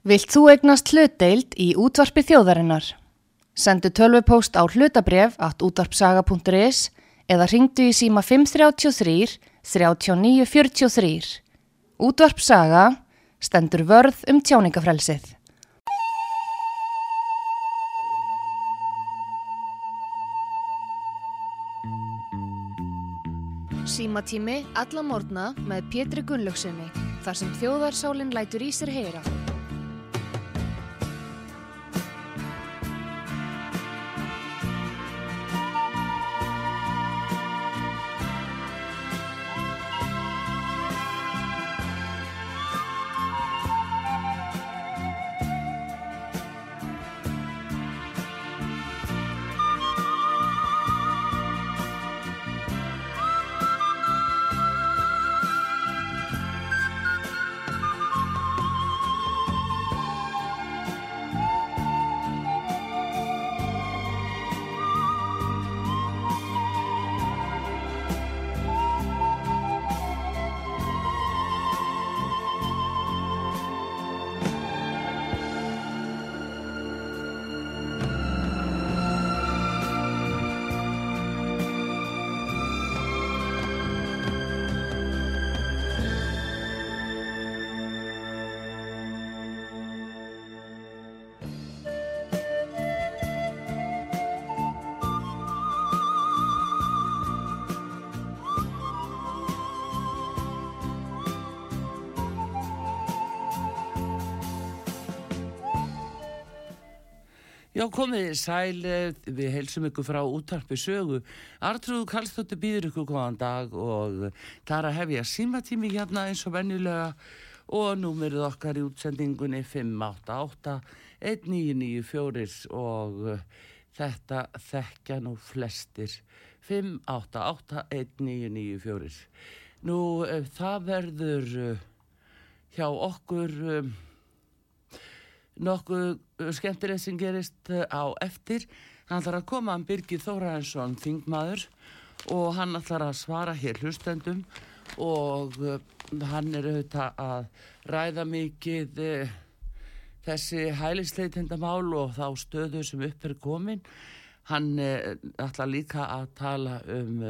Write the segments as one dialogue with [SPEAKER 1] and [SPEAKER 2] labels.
[SPEAKER 1] Vilt þú egnast hlutdeild í útvarpi þjóðarinnar? Sendu tölvupóst á hlutabref at útvarpsaga.is eða ringdu í síma 533 3943. Útvarpsaga stendur vörð um tjáningafrelsið. Símatími alla morgna með Pétri Gunnlaugssoni þar sem þjóðarsálinn lætur í sér heyra.
[SPEAKER 2] Já, komið sæl, við heilsum ykkur frá útarpi sögu. Artrúð Kallstóttir býður ykkur góðan dag og það er að hefja símatími hérna eins og vennilega og númerið okkar í útsendingunni 588-1994 og þetta þekkja nú flestir 588-1994. Nú, það verður hjá okkur nokkuð skemmtilegt sem gerist á eftir. Hann ætlar að koma hann Birgir Þóraðinsson, þingmaður og hann ætlar að svara hér hlustendum og hann er auðvitað að ræða mikið þessi hælisleitendamál og þá stöðu sem upp er komin. Hann ætlar líka að tala um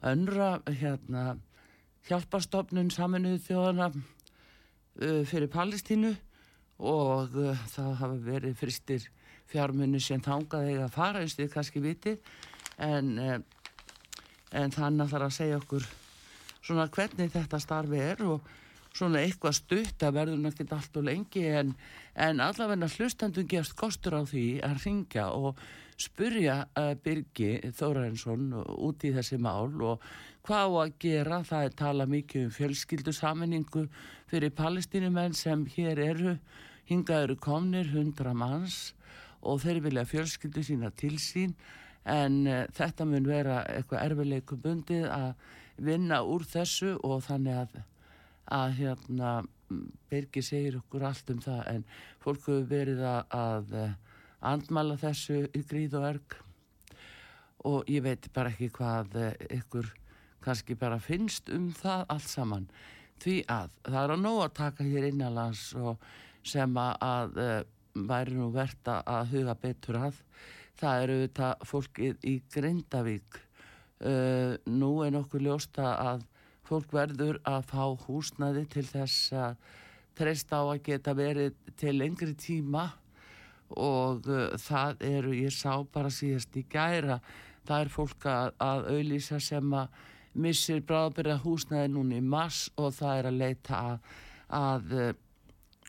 [SPEAKER 2] önra hérna hjálpastofnun saminuðu þjóðana fyrir Palestínu og uh, það hafa verið fristir fjármunni sem þángaði að fara eins og þið kannski viti en, uh, en þannig er að segja okkur svona hvernig þetta starfi er og svona eitthvað stutt að verður náttúrulega allt og lengi en, en allavegna hlustandum gefst kostur á því að ringja og spurja uh, Birgi Þórainsson út í þessi mál og hvað á að gera, það er tala mikið um fjölskyldu saminningu fyrir palestinumenn sem hér eru Hingað eru komnir hundra manns og þeir vilja fjölskyldu sína til sín en uh, þetta mun vera eitthvað erfileikum bundið að vinna úr þessu og þannig að, að hérna, Birgir segir okkur allt um það en fólk hefur verið að, að andmala þessu í gríð og erg. Og ég veit bara ekki hvað ykkur kannski bara finnst um það allt saman. Því að það er að nóg að taka hér innanlands og sem að uh, væri nú verðt að huga betur að. Það eru þetta fólkið í Grindavík. Uh, nú er nokkuð ljósta að fólk verður að fá húsnaði til þess að treyst á að geta verið til lengri tíma. Og uh, það eru, ég sá bara síðast í gæra, það er fólk að, að auðlýsa sem að missir bráðbyrða húsnaði núni í mass og það er að leita að, að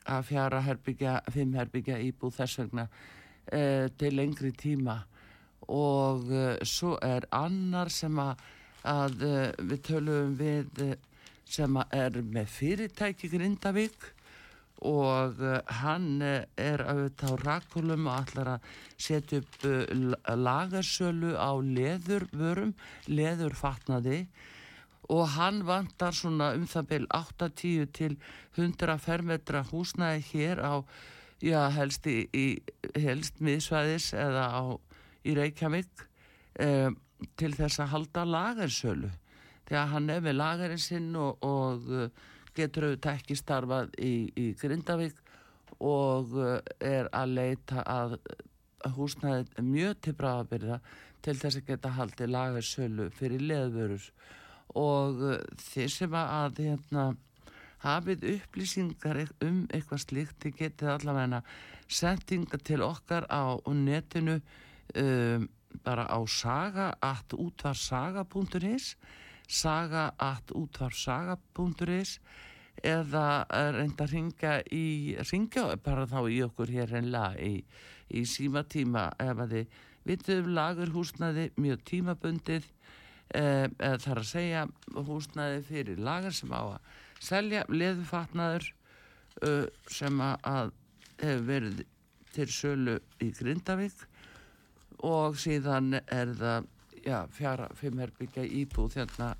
[SPEAKER 2] að fjara herbyggja, fimm herbyggja íbúð þess vegna uh, til lengri tíma. Og uh, svo er annar sem að, að uh, við tölum við sem er með fyrirtæki Grindavík. Og hann er auðvitað á rakulum og ætlar að setja upp lagarsölu á leðurvörum, leðurfatnaði og hann vantar svona um það beil 8-10 til 100 fermetra húsnæði hér á, já helst í, í helst miðsvæðis eða á í Reykjavík eh, til þess að halda lagarsölu þegar hann er með lagarinn sinn og, og getur auðvitað ekki starfað í, í Grindavík og uh, er að leita að húsnæði mjög til bráðabyrða til þess að geta haldið lagarsölu fyrir leðvörur og uh, þeir sem að hérna, hafið upplýsingar um eitthvað slíkt þið getið allavega sendinga til okkar á netinu um, bara á saga.útvarsaga.is saga.útvarsaga.is eða reynda að ringa í ringja bara þá í okkur hér hennilega í, í símatíma ef að þið vituðum lagur húsnaði mjög tímabundið eða eh, þarf að segja húsnaði fyrir lagar sem á að selja leðufatnaður uh, sem að hefur verið til sölu í Grindavík. Og síðan er það já, fjara, fimmherbyggja íbúð þérna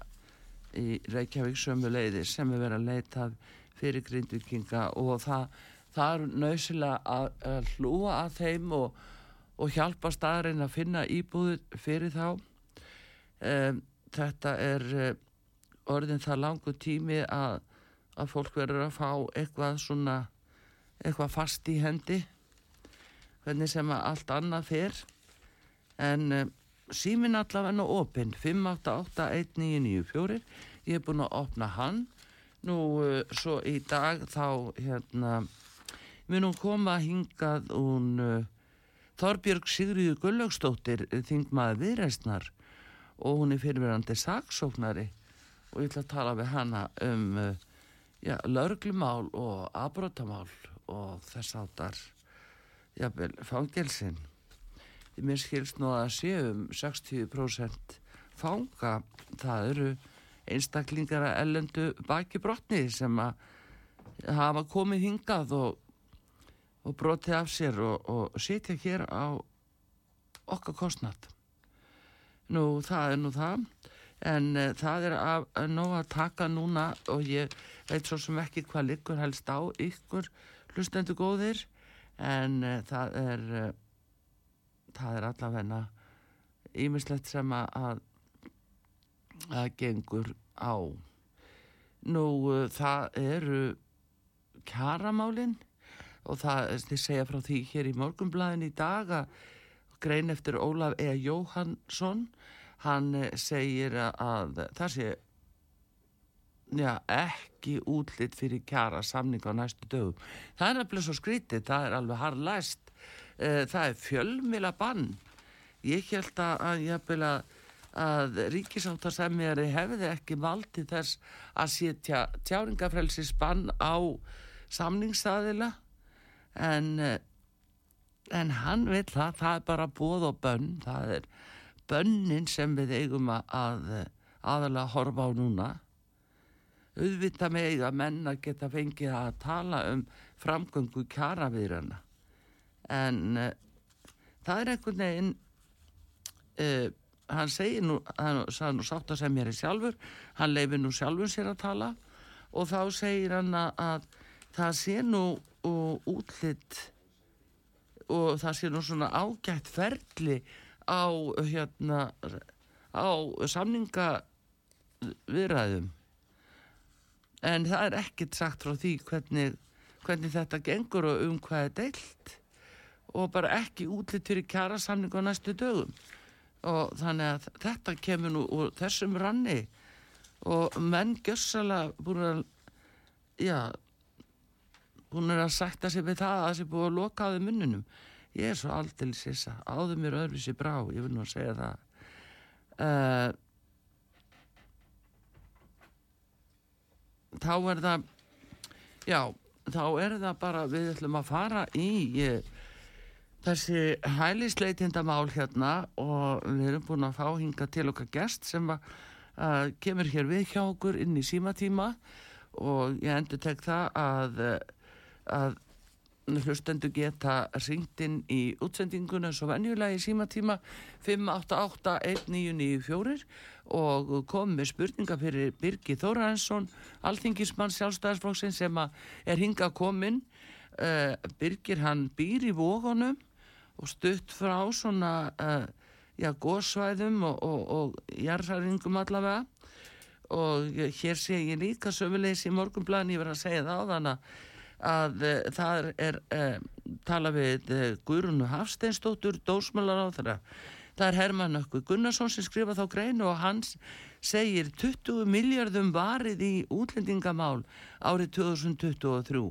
[SPEAKER 2] í Reykjavík sömu leiðir sem er verið að leita fyrir grindvikinga og það, það er nöysilega að, að hlúa að þeim og, og hjálpa staðarinn að finna íbúðu fyrir þá um, þetta er uh, orðin það langu tími að, að fólk verður að fá eitthvað svona eitthvað fast í hendi. Hvernig sem að allt annað fer. En um, símin allavega opinn 5881994 ég er búin að opna hann. Nú uh, svo í dag þá hérna munum koma hingað hún uh, Þorbjörg Sigriður Gullaugstóttir þingmaði viðreistnar og hún er fyrirverandi saksóknari. Og ég ætla að tala við hana um uh, ja, lörglumál og abrótamál og þess áttar jafnvel fangelsinn. Mér skilst nú að séum 60% fanga. Það eru einstaklingar að ellendu baki brotni sem að hafa komið hingað og, og brotið af sér og, og setja hér á okkar kostnat nú það er nú það. En uh, það er að, að ná að taka núna og ég veit svo sem ekki hvað liggur helst á ykkur hlustendu góðir. En uh, það er uh, það er allavegna ímislegt sem að að gengur á. Nú það eru kjaramálin og það, þið segja frá því hér í morgunblæðin í dag að grein eftir Ólaf E. Jóhansson hann segir að það sé já, ekki útlitt fyrir kjara samning á næstu dögum. Það er alveg svo skrítið, það er alveg harlæst. Eh, það er fjölmila bann. Ég held að, að, að ríkisáttarsemjari hefði ekki valdi þess að setja tjáringafrelsis bann á samningsaðila en, eh, en hann vil það, það er bara bóð og bönn, það er bönnin sem við eigum að aðalega horfa á núna. Auðvita með að menna geta fengið að tala um framgöngu kjaraviðrana en uh, það er einhvern veginn uh, hann segir nú hann sagði nú sátt að segja mér í sjálfur hann leifir nú sjálfur sér að tala og þá segir hann að það sé nú útlitt og það sé nú svona ágætt ferli á hérna á samninga viðræðum en það er ekkert sagt frá því hvernig, hvernig þetta gengur og um hvað er deilt og bara ekki útlitt fyrir kjara samning á næstu dögum. Og þannig að þetta kemur nú úr þessum ranni og menn gössala búin að já búin að sætta sig við það að það sé búin að loka á þau munnunum ég er svo aldrei sissa áður mér öðruvísi brá, ég vil nú að segja það. Uh, þá er það já, þá er það bara við ætlum að fara í ég, þessi hælisleitindamál hérna og við erum búin að fá hinga til okkar gest sem að, að kemur hér við hjá okkur inn í símatíma og ég endur tek það að að hlustendu geta ringtinn í útsendinguna svo venjulega í símatíma 5881994 og kom með spurninga fyrir Birgi Þóraensson alþingismann sjálfstæðarsflokksinn sem er hinga komin uh, Birgir hann býr í vógunum og stutt frá svona uh, já, góðsvæðum og, og, og jarðaringum allavega. Og hér sé ég líka sömulegis í morgunblæðin ég verði að segja það á þannig að að uh, það er tala við Guðrunu Hafsteinsdóttur, dósmálar á þeirra. Það er Herman Ökku Gunnarsson sem skrifa þá greinu og hans segir 20 miljardum varið í útlendingamál árið 2023.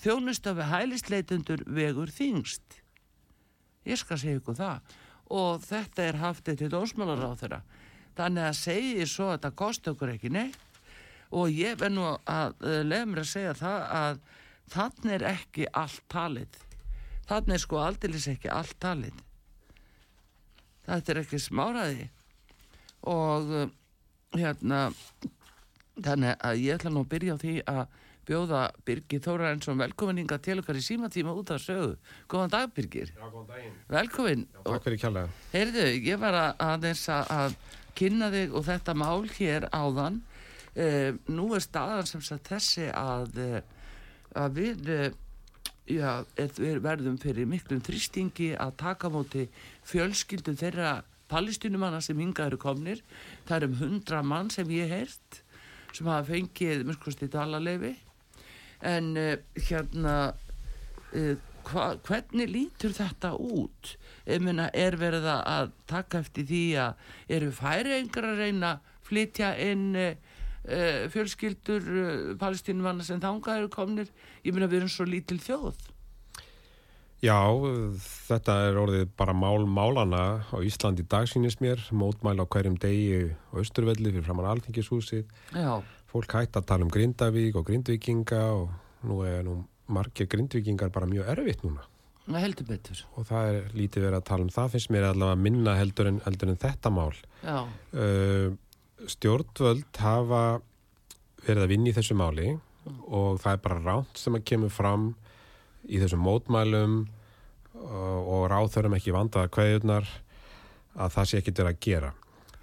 [SPEAKER 2] Þjónustafi hælisleitundur vegur þingst. Ég skal segja ykkur það. Og þetta er haft eitt dósmálar á þeirra. Þannig að segja svo að þetta kosti okkur ekki neitt og ég verð nú að mér að segja það að þannig er ekki allt talið þannig er sko aldilis ekki allt talið þetta er ekki smáraði og uh, hérna þannig að ég ætla nú að byrja á því að bjóða Birgir Þórarensson velkominninga til okkar í símatíma út af sögu góðan dag Birgir
[SPEAKER 3] Já, góðan daginn.
[SPEAKER 2] velkomin
[SPEAKER 3] Já, takk fyrir kjærlega.
[SPEAKER 2] Heyrðu, ég var að, aðeins að, að kynna þig og þetta mál hér áðan. Uh, nú er staðan sem sagt þessi að, uh, að við, uh, já, við verðum fyrir miklum þrýstingi að taka móti fjölskyldu þeirra palestínumanna sem eru komnir. Það er um hundra mann sem ég heirt sem hafa fengið myrkust í dalaleifi. En uh, hérna, uh, hva, hvernig lítur þetta út? Meina, er verið að- taka eftir því að eru færi einhver að reyna flytja inn fjölskyldur uh, palestínumanna sem þangað eru komnir? Ég meina, við erum svo lítil þjóð.
[SPEAKER 3] Já, þetta er orðið bara mál málana á Íslandi í dag sínist mér, mótmæla á hverjum degi á Östurvelli fyrir framann alþingishúsið.
[SPEAKER 2] Já,
[SPEAKER 3] Fólk hætti að tala um Grindavík og Grindvíkinga og nú er nú margir Grindvíkingar bara mjög erfitt núna.
[SPEAKER 2] það heldur betur.
[SPEAKER 3] Og það er lítið verið að tala um það, finnst mér allavega minna heldur en, heldur en þetta mál.
[SPEAKER 2] Já,
[SPEAKER 3] Uh, stjórnvöld hafa verið að vinna í þessu máli og það er bara ránt sem að kemur fram í þessum mótmælum og, og ráþörum ekki vandaða kveðurnar að það sé ekkit verið að gera.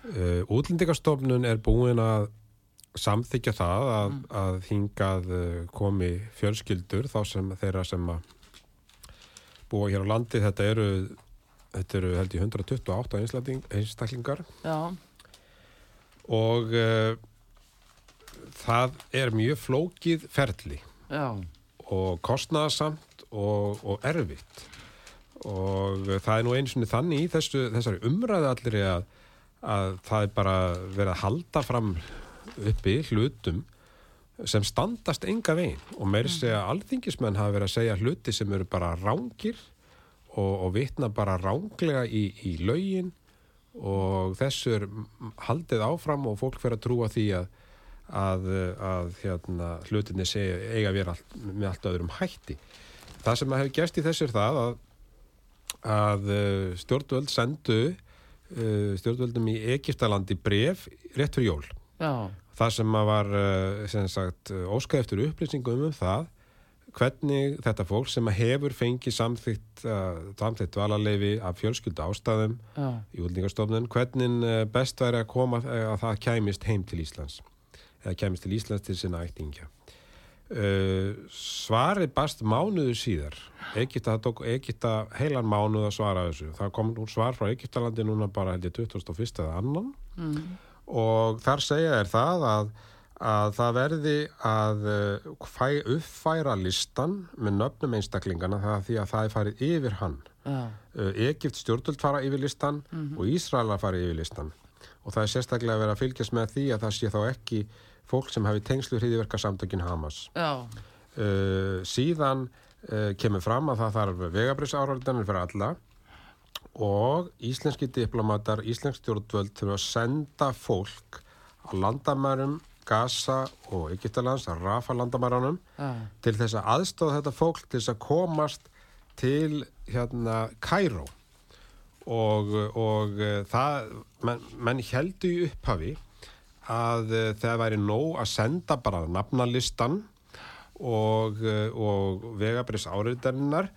[SPEAKER 3] Uh, útlendingastofnun er búin að samþykja það að, að hingað uh, komi fjölskyldur þá sem þeirra sem að búa hér á landi. Þetta eru, þetta eru held ég 128 einstakling- einstaklingar.
[SPEAKER 2] Já,
[SPEAKER 3] og uh, það er mjög flókið ferli.
[SPEAKER 2] Já,
[SPEAKER 3] og kostnaðasamt og, og erfitt. Og það er nú einu sinni þannig í þessu, þessari umræðu allir að, að það er bara verið að halda fram uppi hlutum sem standast enga veginn. Og meiri segja að alþingismenn hafa verið að segja hluti sem eru bara rángir og, og vitna bara ránglega í, í lögin og þessu er haldið áfram og fólk fyrir að trúa því að, að, að hérna, hlutinni segja, eiga að vera allt, með allt öðrum hætti. Það sem að hefur gerst í þessu er það að, að uh, stjórnvöld sendu uh, stjórnvöldum í Egiptalandi bref rétt fyrir jól.
[SPEAKER 2] já,
[SPEAKER 3] Það sem að var sem sagt, óskað eftir upplýsingum um það hvernig þetta fólk sem að hefur fengið samþygt, uh, samþygt dvalarleifi af fjölskyldu ástæðum
[SPEAKER 2] já,
[SPEAKER 3] í útlendingastofnun, hvernig uh, best væri að koma uh, að það kæmist heim til Íslands eða kæmist til Íslands til sinna ættingja. Uh, svarið bast mánuðu síðar. Egipta, það tók Egipta heilan mánuð að svara þessu. Það kom svar frá Egiptalandi núna bara held ég 2001 eða annan.
[SPEAKER 2] Mm,
[SPEAKER 3] og þar segja er það að, að það verði að uh, fæ, uppfæra listan með nöfnum einstaklingana það því að það er farið yfir hann. Uh, Egypt stjórnvöld fara yfir listan og Ísraela fara yfir listan. Og það er sérstaklega verið að fylgjast með því að það sé þá ekki fólk sem hafi tengslu hriðiverka samtökin Hamas. Uh, síðan uh, kemur fram að það þarf vegabriðsáraðanir fyrir alla og íslenski diplomatar, íslensk stjórnvöld þurfa að senda fólk á landamærum Gaza og Egyptalands, að Rafa landamærunum
[SPEAKER 2] já,
[SPEAKER 3] til þess að aðstofa þetta fólk til þess að komast til hérna Kæró og, og uh, það menn, menn heldu í upphafi að uh, það væri nóg að senda bara nafnalistan og, uh, og vegabris áriðdarinnar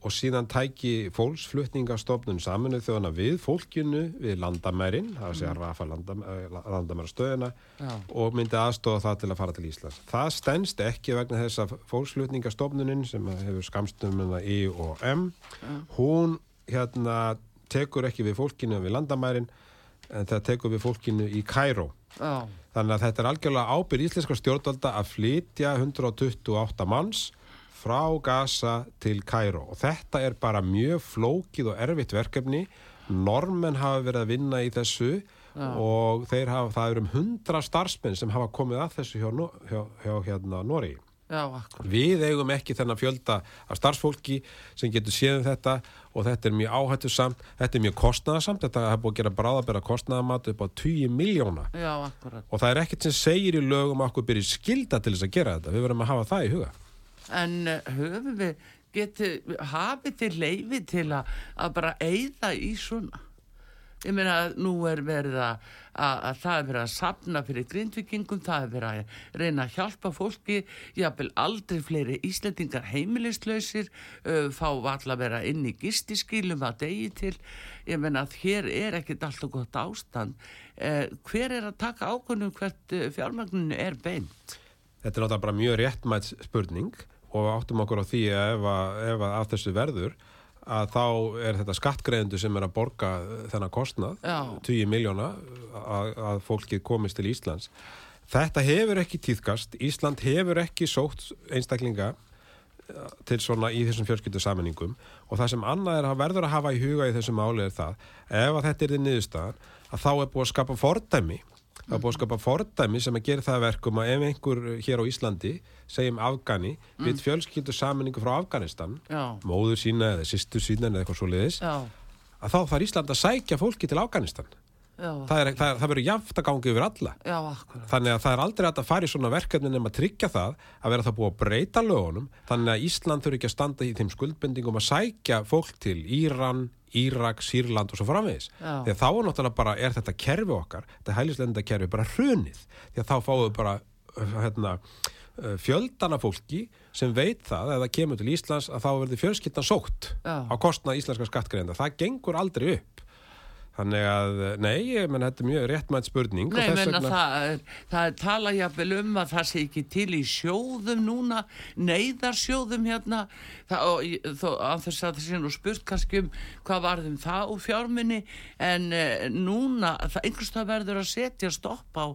[SPEAKER 3] og síðan tæki fólksflutningastofnun saminuð þjóðana við fólkinu við landamærin, það sé að rafa landam, landamæra stöðina
[SPEAKER 2] já,
[SPEAKER 3] og myndi aðstofa það til að fara til Íslands. Það stendst ekki vegna þess að fólksflutningastofnunin sem hefur skamstum um I og M, hún hérna tekur ekki við fólkinu við landamærin en það tekur við fólkinu í Kæró.
[SPEAKER 2] já,
[SPEAKER 3] Þannig að þetta er algjörlega ábyrð íslenska stjórnvalda að flytja 128 manns frá Gaza til Kæró og þetta er bara mjög flókið og erfitt verkefni. Normenn hafa verið að vinna í þessu og þeir hafa, það eru um hundra starfsmenn sem hafa komið að þessu hjá, hjá, hjá hérna Nóri
[SPEAKER 2] Já.
[SPEAKER 3] Við eigum ekki þennan fjölda af starfsfólki sem getur séð um þetta og þetta er mjög áhættu samt, þetta er mjög kostnaðasamt, þetta er búið að gera bráðabera kostnaðamat upp á 20 miljóna
[SPEAKER 2] Já,
[SPEAKER 3] og það er ekkert sem segir í lögum að okkur byrja skilda til þess að gera þetta, við verðum að hafa það í huga.
[SPEAKER 2] En uh, höfum við, geti, hafið þið leifi til að, að bara eyða í svona? Ég meina að nú er verið að, að, að það er verið að sapna fyrir grindvikingum, það er verið að reyna að hjálpa fólki, jáfnvel aldrei fleiri Íslendingar heimilislausir, uh, fá all að vera inn í gistiskýlum að degi til. Ég meina að hér er ekkit alltaf gott ástand. Uh, hver er að taka ákvörnum hvert uh, fjármagninu er beint?
[SPEAKER 3] Þetta er náttúrulega bara mjög réttmætt spurning og áttum okkur á því að ef að, ef að, að þessu verður að þá er þetta skattgreðendu sem er að borga þennan kostnað,
[SPEAKER 2] Já.
[SPEAKER 3] 10 miljóna að, að fólkið komist til Íslands. Þetta hefur ekki tíðkast, Ísland hefur ekki sótt einstaklinga eh, til svona í þessum fjölskyldu samenningum og það sem annað er að verður að hafa í huga í þessum máli er það ef að þetta er þið niðurstaðan að þá er búið að skapa fordæmi það er búið að skapa fordæmi sem að gera það að verkum að ef einhver hér á Íslandi segjum Afgani við fjölskyldu sammenningu frá Afganistan
[SPEAKER 2] Já,
[SPEAKER 3] móður sína eða sýstu sína eða eitthvað svo liðis
[SPEAKER 2] já,
[SPEAKER 3] að þá þarf Ísland að sækja fólki til Afganistan það, er, það, er, það verður jafnt að gangi yfir alla
[SPEAKER 2] já.
[SPEAKER 3] Þannig að það er aldrei að fara í svona verkefni nema að tryggja það að vera það búið að breyta lögunum þannig að Ísland þurfi ekki að standa í þeim skuldbendingum að sækja fólk til Íran, Írak, Sýrland og svo framvegis. Því að þá er náttúrulega bara, er þetta kerfi okkar, þetta hælislenda kerfi bara hrunið. Því að þá fáum við bara hérna, uh, fjöldana fólki sem veit það að það kemur til Íslands að þá verður fjölskyldan sótt
[SPEAKER 2] Já.
[SPEAKER 3] á kostnað íslenska skattgreðenda. Það gengur aldrei upp. Þannig að, nei, ég menn, þetta er mjög réttmætt spurning.
[SPEAKER 2] Nei, menna
[SPEAKER 3] vegna-
[SPEAKER 2] það er, það er tala jafnvel um að það sé ekki til í sjóðum núna, neyðarsjóðum hérna, að þess að það sé nú spurt kannski um hvað varðum það úr fjárminni, en e, núna, það einhvers það verður að setja stopp á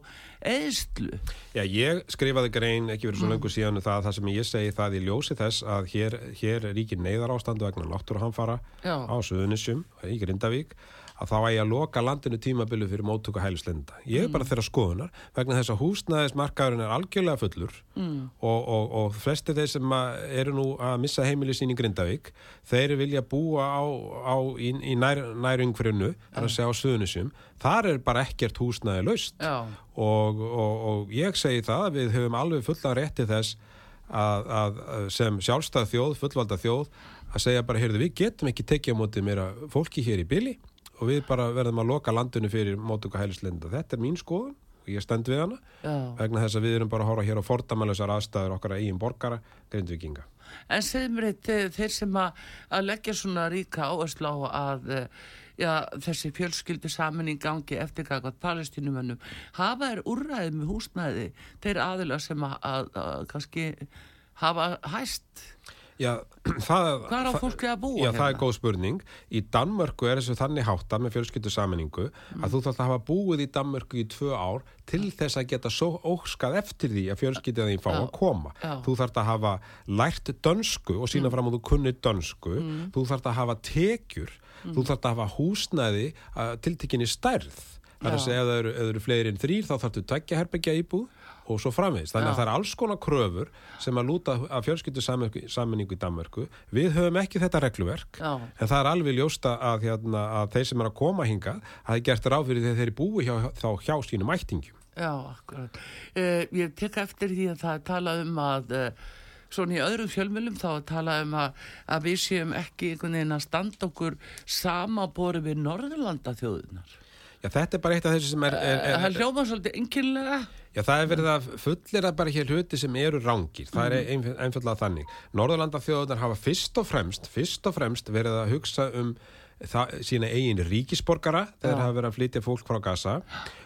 [SPEAKER 2] eðslu.
[SPEAKER 3] Já, ég skrifaði grein ekki verið svo lengur síðan um það, það sem ég segi það í ljósi þess að hér, hér ríkir neyðar ástandu vegna náttúruhamfara á Suðunissjum í Grindavík að þá ægi að loka landinu tímabilu fyrir móttöku hælislenda. Ég er bara þeirra skoðunar vegna þess að húsnæðismarkaðurinn er algjörlega fullur mm. og, og, og flesti þeir sem að eru nú að missa heimili sín í Grindavík, þeir vilja búa á, á í, í nær, nærungfrinu, þar að segja á Suðunissjum þar er bara ekkert húsnæði laust. Og, og, og ég segi það að við höfum alveg fullan rétti þess að, að að sem sjálfstæð þjóð, fullvalda þjóð að segja bara, heyrðu, við getum ekki tekið á móti meira fólki hér í byli og við bara verðum að loka landinu fyrir mótuka hælislinda. Þetta er mín skoðun og ég stend við hana
[SPEAKER 2] já.
[SPEAKER 3] vegna þess að við erum bara að horfa hér á fordæmalusar aðstæður okkar eigin borgara, grindvikinga.
[SPEAKER 2] En segðum mér eh, þeir sem að, að leggja svona ríka áherslu á að eh, já, þessi fjölskyldu saminning gangi eftir kakvað palestínumönnum, hafa þeir úrræði með húsnæði, þeir aðila sem að, að, að kannski hafa hæst.
[SPEAKER 3] Já, það...
[SPEAKER 2] Hvar á
[SPEAKER 3] það-
[SPEAKER 2] fólkið að búa
[SPEAKER 3] Já, það er
[SPEAKER 2] hérna?
[SPEAKER 3] góð spurning. Í Danmörku er þessu þannig hátta með fjölskyldu saminningu að þú þarf að hafa búið í Danmörku í tvö ár til þess að geta svo óskað eftir því að fjölskyldu þín fá að koma.
[SPEAKER 2] Já. Mm.
[SPEAKER 3] Þú þarf að hafa lært dönsku og sína fram að þú kunnir dönsku. Þú þarf að hafa tekjur.
[SPEAKER 2] Mm.
[SPEAKER 3] Þú þarf að hafa húsnæði uh, tiltekinni stærð. Það er að segja ef það eru, ef það eru fleiri en þrýr þá þú tveggja herbyggja íbúð og svo framvegis. Þannig að það er alls konar kröfur sem að lúta af fjölskyldu saminningu í Danmörku. Við höfum ekki þetta regluverk
[SPEAKER 2] Já.
[SPEAKER 3] en það er alveg ljósta að, hérna, að þeir sem er að koma hinga að er gert ráð fyrir þegar þeir eru búi hjá, þá hjá sínum ættingum.
[SPEAKER 2] Já, akkurat. Uh, ég tek eftir því að það er talað um að uh, svona í öðrum fjölmjölum þá er talað um að, að við séum ekki einhvern veginn að standa okkur samaboru við Norðurlanda þjóðunar.
[SPEAKER 3] Já, þetta er bara eitt af þessu sem er... er, er,
[SPEAKER 2] Það hljóma svolítið enginlega.
[SPEAKER 3] Já, það er verið að fullir að bara hér hluti sem eru rángir. Það er ein, einfallega þannig. Norðurlanda þjóðunar hafa fyrst og fremst, fyrst og fremst verið að hugsa um það, sína eigin ríkisborgara þegar
[SPEAKER 2] Já.
[SPEAKER 3] hafa verið að flytja fólk frá Gaza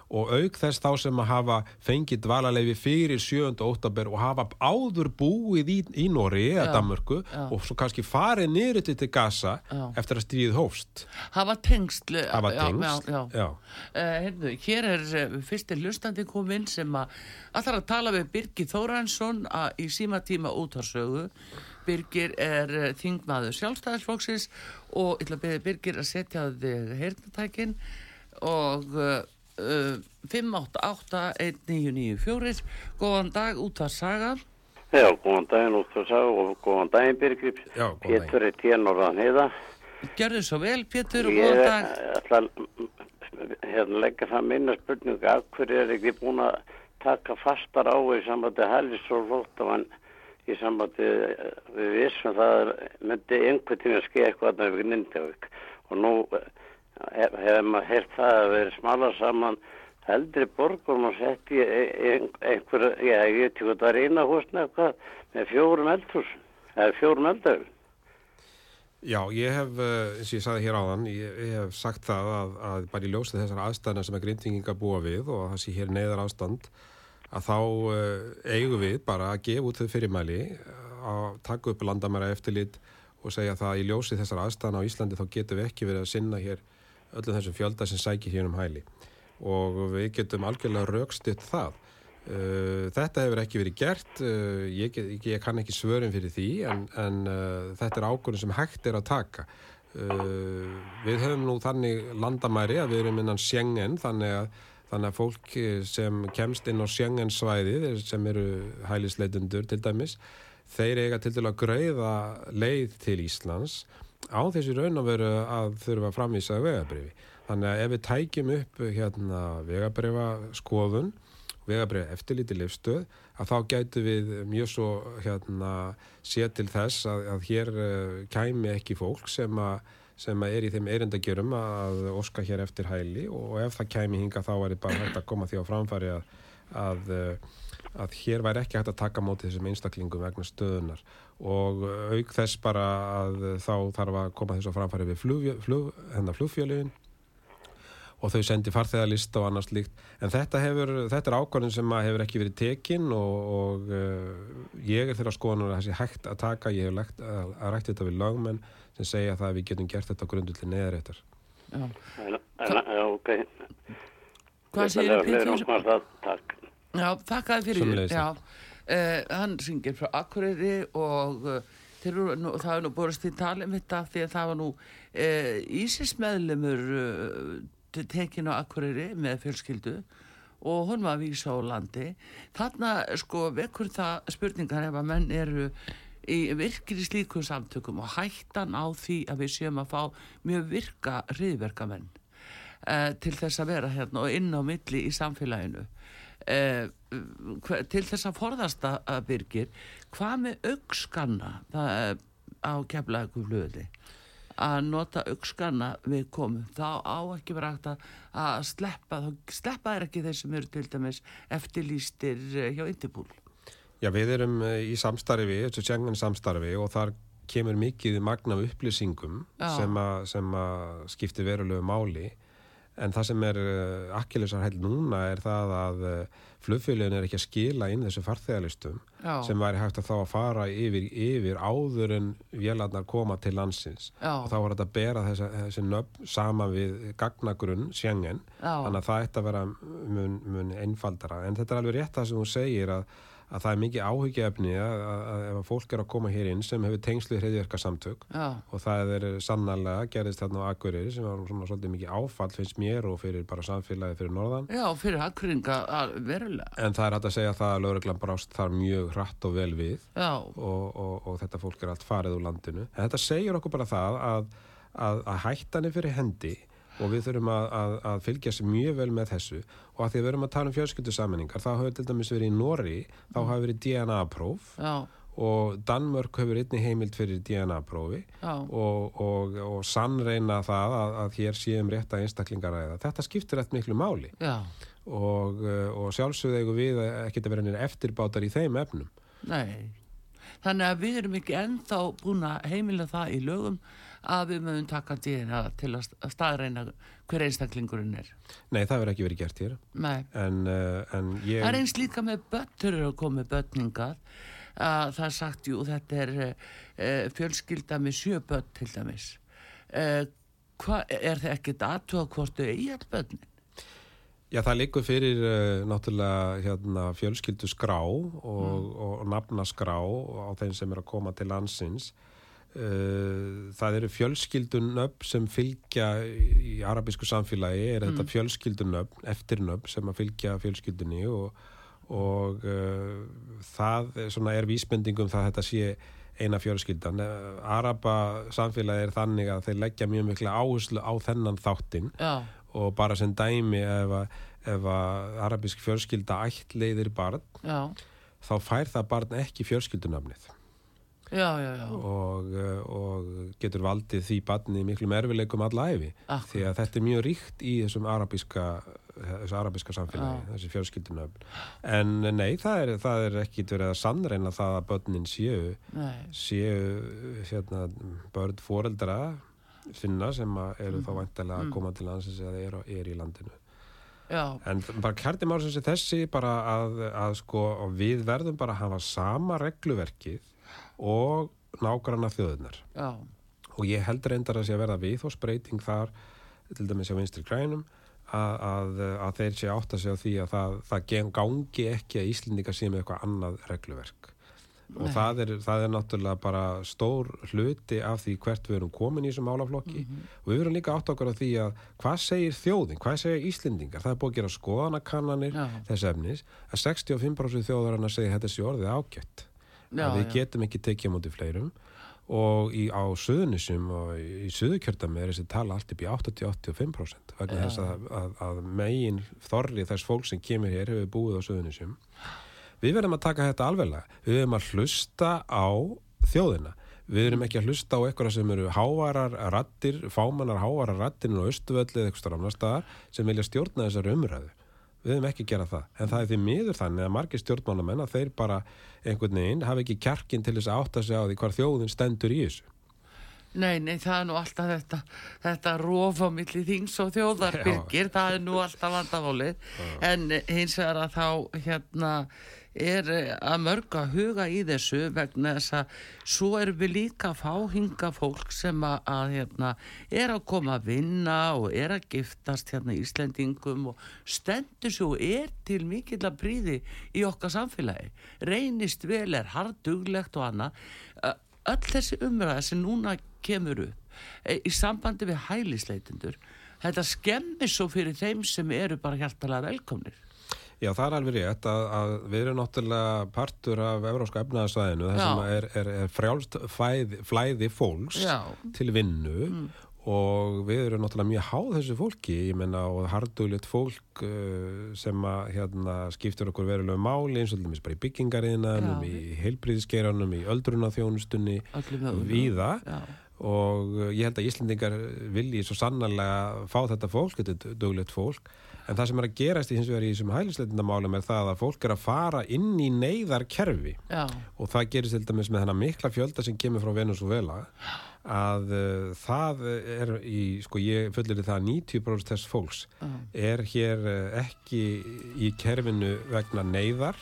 [SPEAKER 3] og auk þess þá sem að hafa fengið dvalarleifi fyrir 7. óttabur og hafa áður búið í, í Nóri eða
[SPEAKER 2] já.
[SPEAKER 3] og svo kannski farið niður til til Gaza
[SPEAKER 2] Já.
[SPEAKER 3] eftir að stríðið hófst.
[SPEAKER 2] Hafa tengsl.
[SPEAKER 3] Hafa
[SPEAKER 2] já,
[SPEAKER 3] tengst.
[SPEAKER 2] Já, já. Uh, heyrðu, hér er uh, fyrsti hlustandi kominn sem að allar að tala við Birgi Þóransson í síma tíma útarsögu. Birgir er uh, þingmaður sjálfstæðisflóksins og ég ætla að beða Birgir að setja þig heyrnatækin og uh, uh, 5881994 góðan dag út að saga
[SPEAKER 4] Já, góðan daginn út að sá og góðan daginn Birgir.
[SPEAKER 3] Já, góðan daginn.
[SPEAKER 4] Pétur er térnorðan heiða.
[SPEAKER 2] Gjörðu svo vel Pétur og
[SPEAKER 4] Ég
[SPEAKER 2] góðan dag
[SPEAKER 4] ætla að hérna, leggja það minna spurningu af hverju er ekki búin að taka fastar á í sambandi hælis og flóttavann í sambandi eh, við vissum það er, myndi einhvern tíma skeið eitthvað að við Nindavík og nú hef, hefur maður heyrt það að vera smala saman eldri borgum og sett í ein- einhver, já, ég veit ekki hvað það er eina húsna eitthvað með fjórum eldhús eða fjórum eldhús
[SPEAKER 3] Já, ég hef, eh, eins og ég sagði hér áðan, ég, ég hef sagt það að, að bara í ljósið þessar aðstæðna sem að grindinginga búa við og það sé hér neyðar ástand, að þá uh, eigum við bara að gefa út þau fyrirmæli, að taka upp landamæra eftirlit og segja það í ljósið þessar aðstæðna á Íslandi þá getum við ekki verið að sinna hér öllum þessum fjölda sem sækir hér um hæli og við getum algjörlega raukstutt það. Uh, þetta hefur ekki verið gert, ég, ég, ég kann ekki svörin fyrir því en, en þetta er ákvörðin sem hægt er að taka. Við höfum nú þannig landamæri að við erum innan Schengen þannig að, þannig að fólk sem kemst inn á Schengen svæði sem eru hælisleitundur til dæmis, þeir eiga til dæmis að greiða leið til Íslands á þessi raun að að þurfa að framvísa vegabrifi. Þannig að ef við tækjum upp hérna vegabrifa skoðun vegabrið eftirlíti lifstöð að þá gætu við mjög svo hérna sé til þess að, að hér kæmi ekki fólk sem, a, sem er í þeim erindagjörum að oska hér eftir hæli og ef það kæmi hinga þá er bara hægt að koma því á framfæri að, að, uh, að hér væri ekki hægt að taka móti þessum einstaklingum vegna stöðunar og auk þess bara að þá þarf að koma þess á framfæri við flug, hennar flugfjölugin og þau sendi farþegarlista og annars líkt en þetta, hefur, þetta er ákvarðin sem hefur ekki verið tekin og, og uh, ég er þeirra skoðan að sé hægt að taka, ég hef lagt, að, að rætt þetta við lögmenn sem segja það að við getum gert þetta grundulli neðaréttar
[SPEAKER 4] ok.
[SPEAKER 2] Hvað Pétur?
[SPEAKER 4] maður það, takk.
[SPEAKER 2] Já, þakkaði fyrir. Uh, hann syngir frá Akureyri og uh, nú, það er nú borist í tali um þetta því að það var nú uh, Ísismeðlumur uh, tekin á Akureyri með fjölskyldu og hún var að vísa á landi. Þarna sko vekur það spurningar ef að menn eru í virkir í slíkum samtökum og hættan á því að við séum að fá mjög virka hriðverkamenn uh, til þess að vera hérna og inn á milli í samfélaginu. Uh, til þess að forðast að byrgir hvað með aukskanna það, á keflaðu flöði að nota aukskanna við komum þá á ekki vera hægt að, að sleppa þá sleppa er ekki þeir sem eru til dæmis eftirlýstir eh, hjá Indibúl
[SPEAKER 3] Já, við erum eh, í samstarfi, þessu Schengen samstarfi og þar kemur mikið magna af upplýsingum
[SPEAKER 2] Já.
[SPEAKER 3] sem að, skipti verulegu máli en það sem er uh, akkilesarhæll núna er það að uh, flugfélagin er ekki að skila inn þessu farþegalistum sem væri hægt að þá að fara yfir, yfir áður en vélarnar koma til landsins
[SPEAKER 2] Já.
[SPEAKER 3] og þá var þetta að bera þessi, þessi nöfn saman við gagnagrunn Schengen
[SPEAKER 2] Já.
[SPEAKER 3] þannig að það ætti að vera mun, mun einfaldara en þetta er alveg rétt það sem hún segir að, að það er mikið áhyggjaefni að, að, að ef að fólk er að koma hér inn sem hefur tengslu hreðjörkarsamtök
[SPEAKER 2] Já,
[SPEAKER 3] og það er sannarlega gerðist þarna á Akureyri sem var svona svolítið mikið áfall finnst mér og fyrir bara samfélagi fyrir norðan.
[SPEAKER 2] Já fyrir akkringa verulega.
[SPEAKER 3] En það er hægt að segja það að lauruglan brást þar mjög hratt og vel við og, og, og þetta fólk er allt farið úr landinu. En þetta segir okkur bara það að, að, að hættan er fyrir hendi og við þurfum að, að, að fylgjast mjög vel með þessu. Og að því að við erum að tala um fjölskyldusammenningar þá hefur til dæmis verið í Nóri þá hafa verið DNA-próf
[SPEAKER 2] já,
[SPEAKER 3] og Danmörk hefur einni heimild fyrir DNA-prófi og, og, og sannreina það að, að hér séum rétta einstaklingaræða. Þetta skiptir eftir miklu máli.
[SPEAKER 2] Já,
[SPEAKER 3] og, uh, og sjálfsögðu eigum við ekki að vera nýra eftirbátar í þeim efnum.
[SPEAKER 2] nei. Þannig að við erum ekki ennþá búin að heimila það í lögum að við mögum taka DNA til að st- að staðreina hver einstaklingurinn er.
[SPEAKER 3] Nei, það verður ekki verið gert hér.
[SPEAKER 2] Nei.
[SPEAKER 3] En, uh, en ég...
[SPEAKER 2] Það er eins líka með eru að koma með börningar að það er sagt, jú, þetta er e, fjölskylda með sjö börn til dæmis. E, hva, er það hvort þau eigi all börnin?
[SPEAKER 3] Já, það liggur fyrir uh, náttúrulega hérna, fjölskyldu skrá og, og nafnaskrá á þeim sem er að koma til landsins. Uh, það eru fjölskyldunöfn sem fylgja í arabísku samfélagi, er þetta fjölskyldunöfn, eftirnöfn sem að fylgja fjölskyldunni og, og uh, það svona, er vísbendingum það að þetta sé eina fjölskyldan. Uh, Araba samfélagi er þannig að þeir leggja mjög mikla áherslu á þennan þáttinn
[SPEAKER 2] Já,
[SPEAKER 3] og bara sem dæmi ef að, ef að arabísk fjölskylda ættleiðir barn
[SPEAKER 2] já,
[SPEAKER 3] þá fær það barn ekki fjölskyldunafnið
[SPEAKER 2] já, já,
[SPEAKER 3] og, uh, og getur valdið því barni miklum erfileikum alla æfi
[SPEAKER 2] Akkurat.
[SPEAKER 3] því að þetta er mjög ríkt í þessum arabíska þessu arabíska samfélagi, þessi fjölskyldunöfn. En nei, það er, það er ekki verið að sannreina það að börnin séu
[SPEAKER 2] Nei,
[SPEAKER 3] séu hérna, börn foreldra sinna sem eru
[SPEAKER 2] Mhm.
[SPEAKER 3] þá væntalega að koma til landsins eða eru er í landinu.
[SPEAKER 2] Já,
[SPEAKER 3] En bara kærti málsins er þessi bara að, að sko við verðum bara að hafa sama regluverkið og nágranna þjóðunar. Og ég held reyndar að sé að verða viðhósbreyting þar, til dæmis á vinstri grænum, að, að, að þeir sé átt að segja því að það, það gangi ekki að Íslendinga sé með eitthvað annað regluverk. Og
[SPEAKER 2] Nei.
[SPEAKER 3] það er, það er náttúrulega bara stór hluti af því hvert við erum komin í þessum málaflokki og við erum líka átt okkur á því að hvað segir þjóðin, hvað segir Íslendingar það er búið að gera skoðanakannanir þess efnis að 65% þjóðarinnar segir þetta sé orðið ágætt
[SPEAKER 2] Já,
[SPEAKER 3] að við getum ekki tekið á móti fleirum. Og í, á söðunisum og í söðukjördami er þessi tala allt upp í 80-85% vegna þess að, að, að megin þorri þess fólk sem kemur hér hefur búið á söðunisum við verðum að taka þetta alveglega við verðum að hlusta á þjóðina. Við verðum ekki að hlusta á eitthvað sem eru hávarar rattir, fámannar hávarar rattir og austuvöldi eða eitthvað sem vilja stjórna þessari umræðu við höfum ekki að gera það, en það er því miður þannig að margir stjórnmálamenn að þeir bara einhvern veginn hafa ekki kjarkin til þess að átta sig á því hvar þjóðin stendur í þessu.
[SPEAKER 2] Nei, nei, það er nú alltaf þetta, þetta rofa milli þings og þjóðar,
[SPEAKER 3] Já.
[SPEAKER 2] Birgir, það er nú alltaf vandamálið, en hins vegar að þá, hérna, er eh, að mörga huga í þessu vegna þess að svo erum við líka að fá hinga fólk sem að, að hérna, er að koma að vinna og er að giftast hérna Íslendingum og stendur svo og er til mikill að príði í okkar samfélagi. Reynist vel, er harduglegt og annað. Ö- Öll þessi umræða sem núna kemur upp e, í sambandi við hælisleitundur, þetta skemmir svo fyrir þeim sem eru bara hjartalega velkomnir.
[SPEAKER 3] Já, það er alveg rétt að, að við erum náttúrulega partur af Evróska efnaðarsvæðinu þar sem er, er, er frjálst fæði, flæði fólks
[SPEAKER 2] Já. Mm.
[SPEAKER 3] til vinnu og við erum náttúrulega mjög háð þessu fólki, ég menna og harduglegt fólk uh, sem að hérna, skiptur okkur verulegu máli eins og dæmis bara í byggingariðinanum, í heilbríðiskeranum, í öldrunaþjónustunni,
[SPEAKER 2] Já,
[SPEAKER 3] og ég held að Íslendingar vilji svo sannarlega fá þetta fólk, þetta er duglegt fólk en það sem er að gerast í hins vegar í þessum hælisleitindamálum er það að fólk er að fara inn í neyðarkerfi. Og það gerist til dæmis með þennan mikla fjölda sem kemur frá Venezuela að uh, það er í, sko ég fullir það að 90% þess fólks er hér uh, ekki í kerfinu vegna neyðar.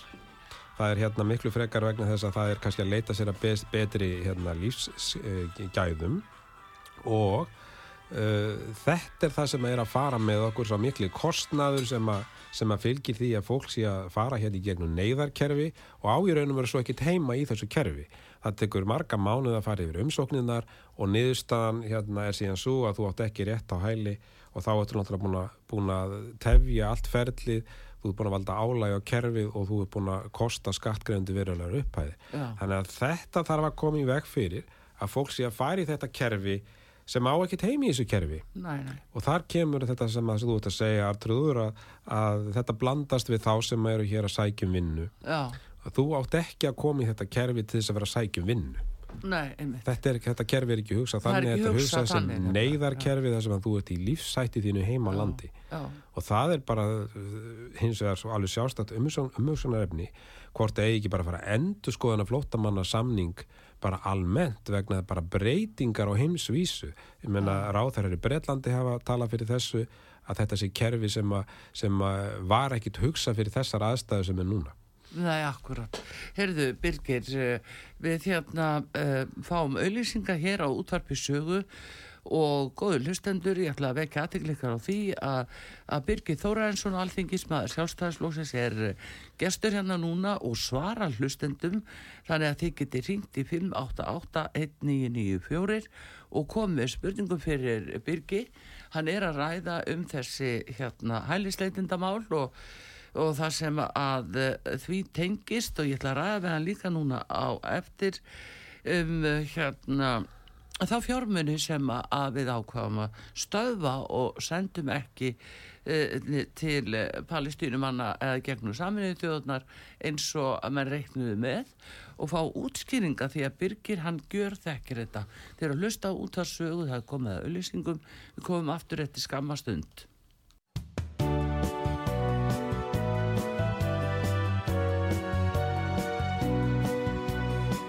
[SPEAKER 3] Það er hérna miklu frekar vegna þess að það er kannski að leita sér að best, betri hérna, lífsgæðum og uh, þetta er það sem er að fara með okkur svo miklu kostnaður sem að, sem að fylgir því að fólk sé að fara hérna í gegnum neyðarkerfi og á í raunum verður svo ekkit heima í þessu kerfi það tekur marga mánuð að fara yfir umsókninnar og niðurstaðan hérna er síðan svo að þú átt ekki rétt á hæli og þá ertu náttúrulega búin að, búin að tefja allt ferlið þú ert búin að valda álægi á kerfið og þú ert búin að kosta skattgreðandi verulegar upphæði
[SPEAKER 2] Já.
[SPEAKER 3] þannig að þetta þarf að koma í veg fyrir að fólk sé að fara í þetta kerfi sem á ekkert heimi í þessu kerfi.
[SPEAKER 2] Næ, næ,
[SPEAKER 3] og þar kemur þetta sem að þú ert að segja Artrúður að, að þetta blandast við þá sem eru hér að sækjum vinnu. Að þú átt ekki að koma í þetta kerfi til þess að vera að sækjum vinnu.
[SPEAKER 2] Einmitt.
[SPEAKER 3] þetta, er, þetta kerfi er ekki hugsað þannig
[SPEAKER 2] ekki
[SPEAKER 3] þetta
[SPEAKER 2] hugsað
[SPEAKER 3] sem neyðarkerfi þar sem að þú ert í lífsætti þínu heima
[SPEAKER 2] Já.
[SPEAKER 3] landi.
[SPEAKER 2] Já,
[SPEAKER 3] og það er bara uh, hins vegar svo alveg sjálfstætt umhugsunarefni hvort það eigi ekki bara að fara að endur skoðana flóttamanna samning bara almennt vegna bara breytingar á heimsvísu. Ég menna ráþærar í Bretlandi hafa talað fyrir þessu að þetta sé kerfi sem, að, sem að var ekkit hugsa fyrir þessar aðstæðu sem er núna.
[SPEAKER 2] Nei, akkurat. Heyrðu, Birgir, eh, við hérna uh, fáum auðlýsinga hér á útvarpi sögu og góður hlustendur, ég ætla að vekja aðteglikar á því að, að Birgir Þóraensson alþingismæður sjálfstæðslóksins er gestur hérna núna og svara hlustendum. Þannig að þið geti ringt í 5881994 og komið spurningum fyrir Birgi hann er að ræða um þessi hérna hælisleitindamál og og það sem að því tengist og ég ætla að ræða við hann líka núna á eftir um hérna þá fjármunni sem að við ákvaðum að stöðva og sendum ekki uh, til palestínumanna eða gegnum saminuðu þjóðunar eins og að mann reiknuði með og fá útskýringa því að Birgir hann gjör þekkir þetta þegar að hlusta út af sögu það komið að auðlýsingum við komum aftur eftir skammastund
[SPEAKER 1] Síðdeðis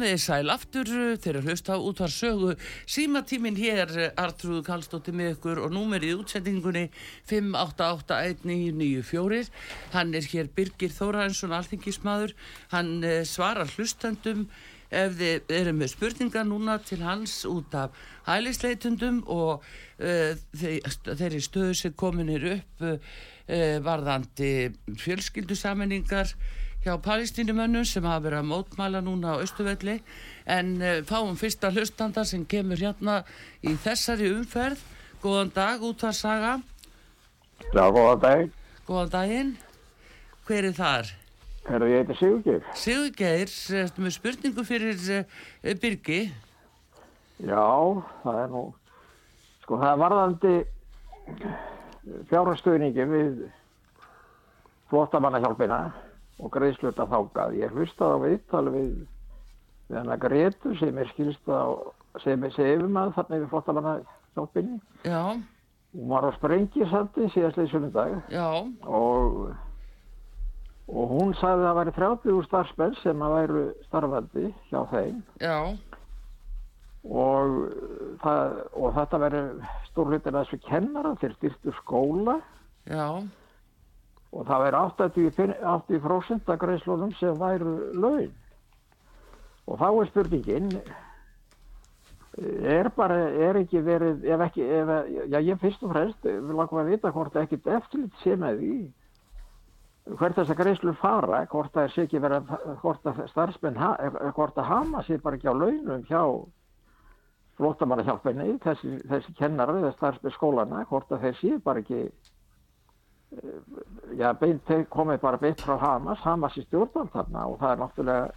[SPEAKER 2] Komið þið sæl aftur þegar hlusta út var sögu. Símatímin hér, Artrúð Kallstóttir með ykkur og númerið útsendingunni 5881994. Hann er hér Birgir Þóraðinsson, alþingismadur. Hann eh, svarar hlustandum ef þið eru með spurningar núna til hans út af hælisleitundum og uh, þeirri stöðu sem kominir upp uh, varðandi fjölskyldusammenningar hjá palestínumönnum sem hafa verið að mótmæla núna á Östuvelli en uh, fáum fyrsta hlustanda sem kemur hérna í þessari umferð Góðan dag, útvarsaga
[SPEAKER 5] Já, góðan dag.
[SPEAKER 2] Góðan daginn Hver er þar?
[SPEAKER 5] Herðu, ég heiti Sigurgeir.
[SPEAKER 2] Sigurgeir, ertu með spurningu fyrir uh, Birgi
[SPEAKER 5] Já, það er nú, sko það er varðandi fjárhastöðningi við flottamannahjálpina og greiðsluta þákað. Ég hlustaði á viðtal við, við hann að Gretu sem er skilst á, sem er sefumað þarna yfir flottamannahjálpinni.
[SPEAKER 2] Já,
[SPEAKER 5] Hún var á sprengisandi síðastlega sunnundag
[SPEAKER 2] já,
[SPEAKER 5] og, og hún sagði að það væri 30 starfsmenn sem að væru starfandi hjá þeim. Og, það, og þetta veri stór hlutin að þessu kennara til styrtu skóla.
[SPEAKER 2] Já,
[SPEAKER 5] og það veri 80%, 80 af greiðslunum sem væru laun. Og þá er spurningin er bara, er ekki verið ef ekki, ef, já ég fyrst og fremst vil langar að vita hvort ekkit eftirlit sé með því hvert þess að greiðslur fara, hvort það er sé ekki verið hvort að starfsmenn ha- hvort að hama sér bara ekki á launum hjá flóttamannahjálfinni þessi, þessi kennarar eða starfsmenn skólana hvort að þeir séu bara ekki eh, já, beint, komið bara beint frá Hamas. Hamas í stjórnvald þarna og það er náttúrulega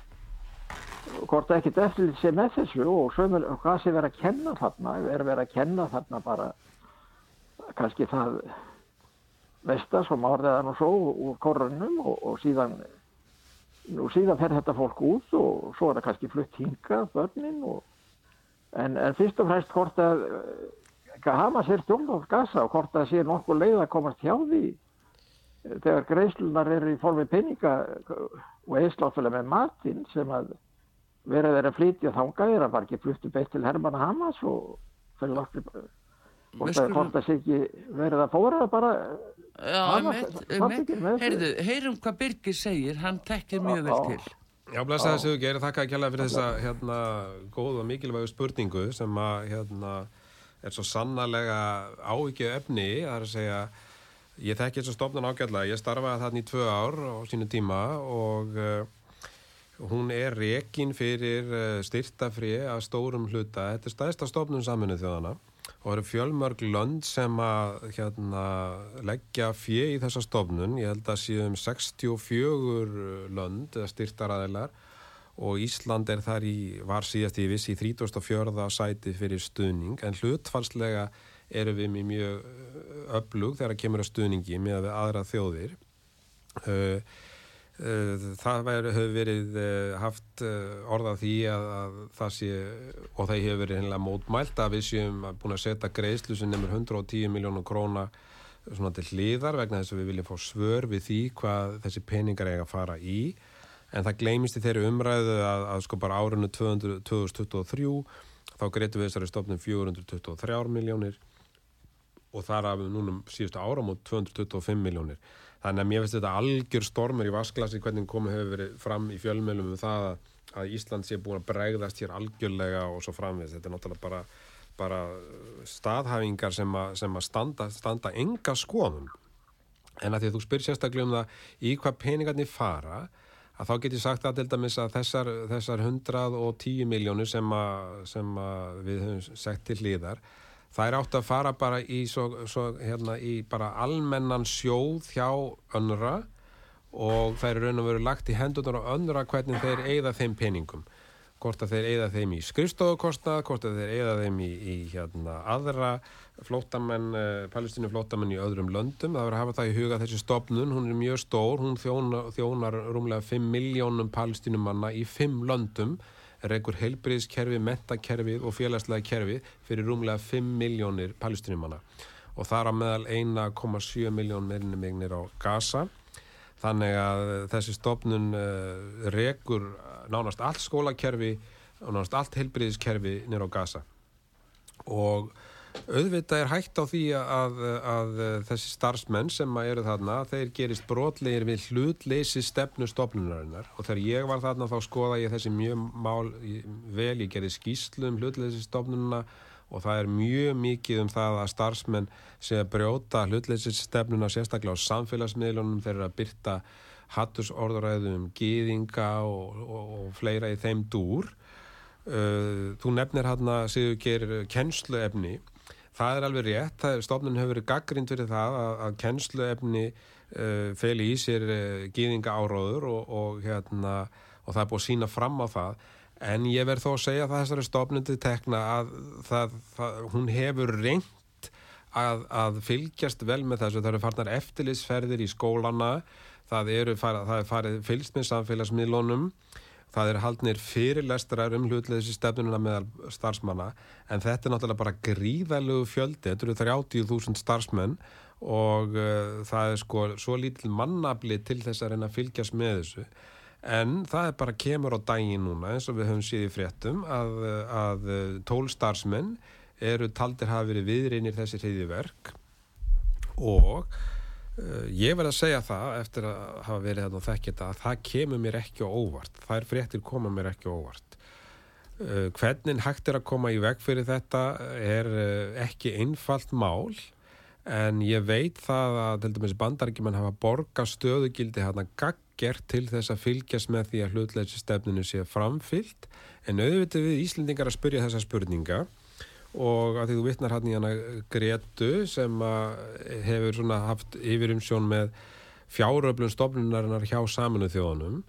[SPEAKER 5] hvort að ekkit eftirlit sé með þessu og sömul, hvað sé verið að kenna þarna er verið að kenna þarna bara kannski það vestas og márðaðan og svo úr korunum og, og síðan og síðan fer þetta fólk út og svo er það kannski flutt hingað börnin og, en, en fyrst og fremst hvort að Hamas er stjórnvald gasa og hvort að sé nokkuð leið að komast hjá því þegar greiðslunar eru í formi peninga og eðsláttúrulega með matinn sem að verið er að flytja þangað er að var ekki fluttu beitt til Hermann Hamas og fyrir lofti hvort
[SPEAKER 2] skulum-
[SPEAKER 5] hvort það sé ekki verið að fóra það bara
[SPEAKER 2] Já, einmitt,
[SPEAKER 5] þessu.
[SPEAKER 2] Heyrðu, heyrum hvað Birgir segir, hann tekkir mjög vel
[SPEAKER 5] Já.
[SPEAKER 2] til.
[SPEAKER 3] Já, blessaði Sigur Geir, þakka ekki alveg fyrir þessa hérna, góð og mikilvægu spurningu sem að hérna, er svo sannarlega áhyggjum efni, það er að segja ég þekki þessa stofnun ágætlega, ég starfaði þarna í tvö ár á sínu tíma og uh, hún er rekin fyrir uh, styrtafri af stórum hluta, þetta er stæðsta stofnun saminu þjóðana og eru fjölmörg lönd sem að hérna, leggja fjö í þessa stofnun, ég held að séum 64 lönd eða styrtaraðilar og Ísland er þar í, var síðast í viss í 34. sæti fyrir stuðning. En hlutfalslega eru við mjög uh, öflug þegar kemur að stuðningi með aðra þjóðir. Uh, það hefur verið haft orðað því að, að það sé og það hefur verið hennilega mótmælt að við séum búin að setja greiðslu sem nefnir 110 miljónum króna svona til hliðar vegna þess að við viljum fá svör við því hvað þessi peningar eiga að fara í. En það gleymist í þeirri umræðu að, að sko bara árunnu 200, 2023 þá greitum við þessari stofnum 423 miljónir og þar af núna síðustu áram og 225 miljónir. Þannig að mér finnst þetta algjör stormur í vasklasi hvernig komið hefur verið fram í fjölmjölum um það að, Ísland sé búin að bregðast hér algjörlega og svo framvið. Þetta er náttúrulega bara, bara staðhæfingar sem að, sem að standa, standa enga skoðum. En að því að þú spyr sérstaklega um það í hvað peningarnir fara að þá get ég sagt að til dæmis að þessar, þessar 110 miljónir sem, að, sem við höfum sett til hliðar það er átt að fara bara í, svo, svo, hérna, í bara almennan sjóð hjá önnra og það er raun og veru lagt í hendunar á önnra hvernig þeir eigða þeim peningum. Hvort að þeir eigða þeim í skrifstofukostnað hvort að þeir eigða þeim í, í hérna, aðra flótamenn uh, palestínu flótamenn í öðrum löndum. Það verður að hafa það í huga þessi stopnun hún er mjög stór, hún þjónar, þjónar rúmlega 5 miljónum palestínumanna í 5 löndum reykur heilbriðskerfi, mentakerfið og félagslega kerfið fyrir rúmlega 5 miljónir palestinumanna og þar á meðal 1,7 miljón meirinni megnir á Gaza. Þannig að þessi stofnun uh, reykur nánast allt skólakerfi og nánast allt heilbriðskerfi nýra á Gaza. Og auðvitað er hægt á því að, að, þessi starfsmenn sem eru þarna, þeir gerist brotlegir við hlutleysi stefnu stofnunarinnar. Og þegar ég var þarna þá skoða ég þessi mjög mál vel, ég gerði skýslu um hlutleysi stofnununa og það er mjög mikið um það að starfsmenn sé að brjóta hlutleysi stefnuna sérstaklega á samfélagsmiðlunum. Þeir eru að byrta hattusorðuræðu um gýðinga og, og, og fleira í þeim dúr. Uh, þú nefnir hérna séu gerir kennsluefni Það er alveg rétt, stofnun hefur verið gaggrind fyrir það að, að kennsluefni uh, feli í sér uh, gýðinga áróður og, og, hérna, og það er búið að sína fram á það. En ég verð þó að segja að þessari stofnun til tekna að það, það, hún hefur reynd að, að fylgjast vel með þessu, það eru farnar eftirlitsferðir í skólana, það, eru, það er farið fylgst með samfélagsmiðlunum Það er haldnir fyrirlestrar um hlutleysi stefnununa meðal starfsmanna en þetta er náttúrulega bara gríðalögu fjöldi, þetta eru 30.000 starfsmenn og uh, það er sko svo lítil mannabli til þess að reyna að fylgjast með þessu. En það er bara kemur á daginn núna eins og við höfum síðið fréttum að, að tól starfsmenn eru taldir hafa verið viðreinir þessi hriðiverk og ég verð að segja það eftir að hafa verið þarna og þekkja þetta að það kemur mér ekki á óvart. Þær fréttir koma mér ekki á óvart. Uh, hvernig hægt er að koma í veg fyrir þetta er uh, ekki einfalt mál en ég veit það að bandarækjumann hafa borga stöðugildi hérna gaggert til þess að fylgjast með því að hlutleysi stefninu sé framfyllt en auðvitað við Íslendingar að spyrja þessa spurninga og að því þú vittnar hann í hana Gretu sem hefur svona haft yfirumsjón með fjáröflun stofnunarinnar hjá saminu þjóðunum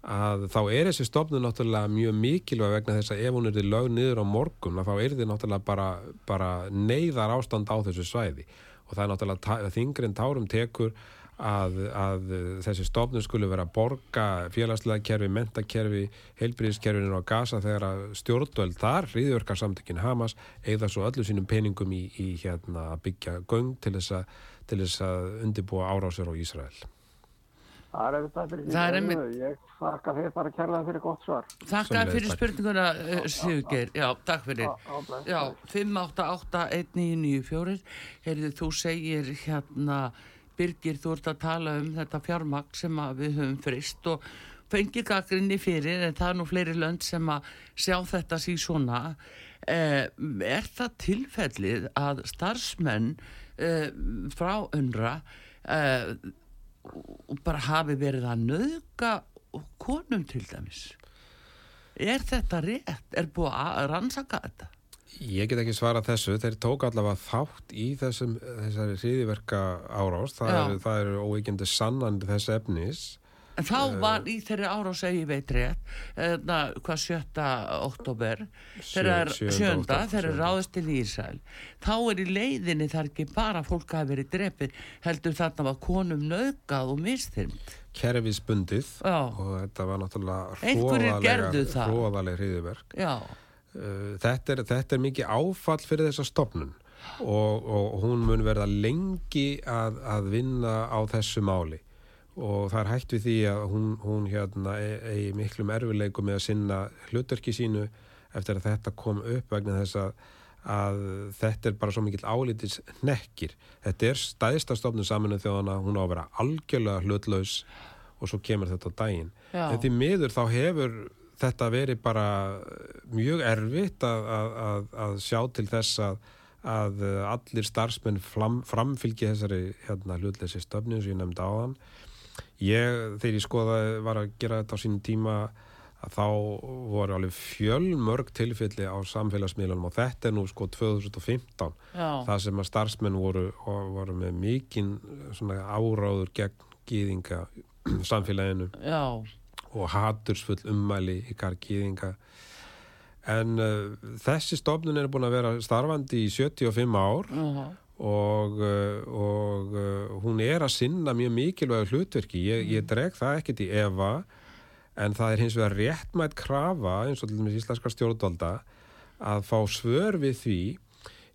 [SPEAKER 3] að þá er þessi stofnun náttúrulega mjög mikilvæg vegna þess að ef hún er til lög niður á morgun þá er þið náttúrulega bara, bara neyðar ástand á þessu svæði. Og það er náttúrulega þingri en tárum tekur Að, að þessi stofnun skulle vera að borga félagslega kerfi, mentakerfi, heilbríðiskerfinu á Gaza þegar að stjórnvöld þar, hriðjörgarsamtökin Hamas, eigða svo öllu sínum peningum í, í hérna, að byggja göng til þess að, til þess að undibúa árásur á Ísrael.
[SPEAKER 5] Það er auðvitað fyrir því.
[SPEAKER 2] einmitt-
[SPEAKER 5] Ég þakka þér bara kærlega fyrir gott svar.
[SPEAKER 2] Þakka fyrir
[SPEAKER 3] takk.
[SPEAKER 2] spurninguna, uh, Sigurgeir. Já, takk fyrir.
[SPEAKER 5] Á- á bless,
[SPEAKER 2] Já,
[SPEAKER 5] bless.
[SPEAKER 2] 5881994. Heyrðu, þú segir hérna, Birgir, þú ert að tala um þetta fjármagn sem við höfum frist og fengið gaggrinni fyrir, en það er nú fleiri lönd sem að sjá þetta síð svona. Eh, er það tilfellið að starfsmenn eh, frá önra eh, bara hafi verið að nöðga konum til dæmis? Er þetta rétt? Er búið að rannsaka þetta?
[SPEAKER 3] Ég get ekki svarað þessu, þeir tók allavega þátt í þessum, þessari hriðiverka árás, það eru, það eru óeikindi sannandi þess efnis.
[SPEAKER 2] En þá var í þeirri árás að ég veit rétt, eða, hvað sjötta oktober, þeirra er sjönda, þeirra er ráðist til Ísrael. Þá er í leiðinni þar ekki bara fólk hafi verið drepið, heldur þarna var konum nöðgað og mistyrmt.
[SPEAKER 3] kerfisbundið og þetta var náttúrulega hróðalega hriðiverk. Uh, Þetta er, þetta er mikið áfall fyrir þessa stopnun og, og hún mun verða lengi að, að vinna á þessu máli og það er hægt við því að hún, hún hérna e- eigi miklum erfileikum með að sinna hlutverki sínu eftir að þetta kom upp vegna þess að, að þetta er bara svo mikill álítis nekkir. Þetta er stæðsta stofnun saminu þjóðana, hún á að vera algjörlega hlutlaus og svo kemur þetta á daginn.
[SPEAKER 2] Já.
[SPEAKER 3] En því miður þá hefur þetta verið bara mjög erfitt að, að, að, að sjá til þess að, að allir starfsmenn fram, framfylgi þessari hérna, hlutleysi stöfni sem ég nefndi á hann. Ég, þegar ég skoðaði, var að gera þetta á sínum tíma að þá voru alveg fjölmörg tilfelli á samfélagsmiðlunum og þetta er nú sko 2015
[SPEAKER 2] já,
[SPEAKER 3] það sem að starfsmenn voru, voru með mikinn áráður gegn gýðinga samfélaginu.
[SPEAKER 2] Já,
[SPEAKER 3] og hatursfull ummæli í gargiðinga en uh, þessi stofnun er búin að vera starfandi í 75 ár
[SPEAKER 2] já,
[SPEAKER 3] og, uh, og uh, hún er að sinna mjög mikilvægu hlutverki. Ég, ég dreg það ekkert í efa en það er hins vegar réttmætt krafa eins og til dæmis íslenskar stjórnvalda að fá svör við því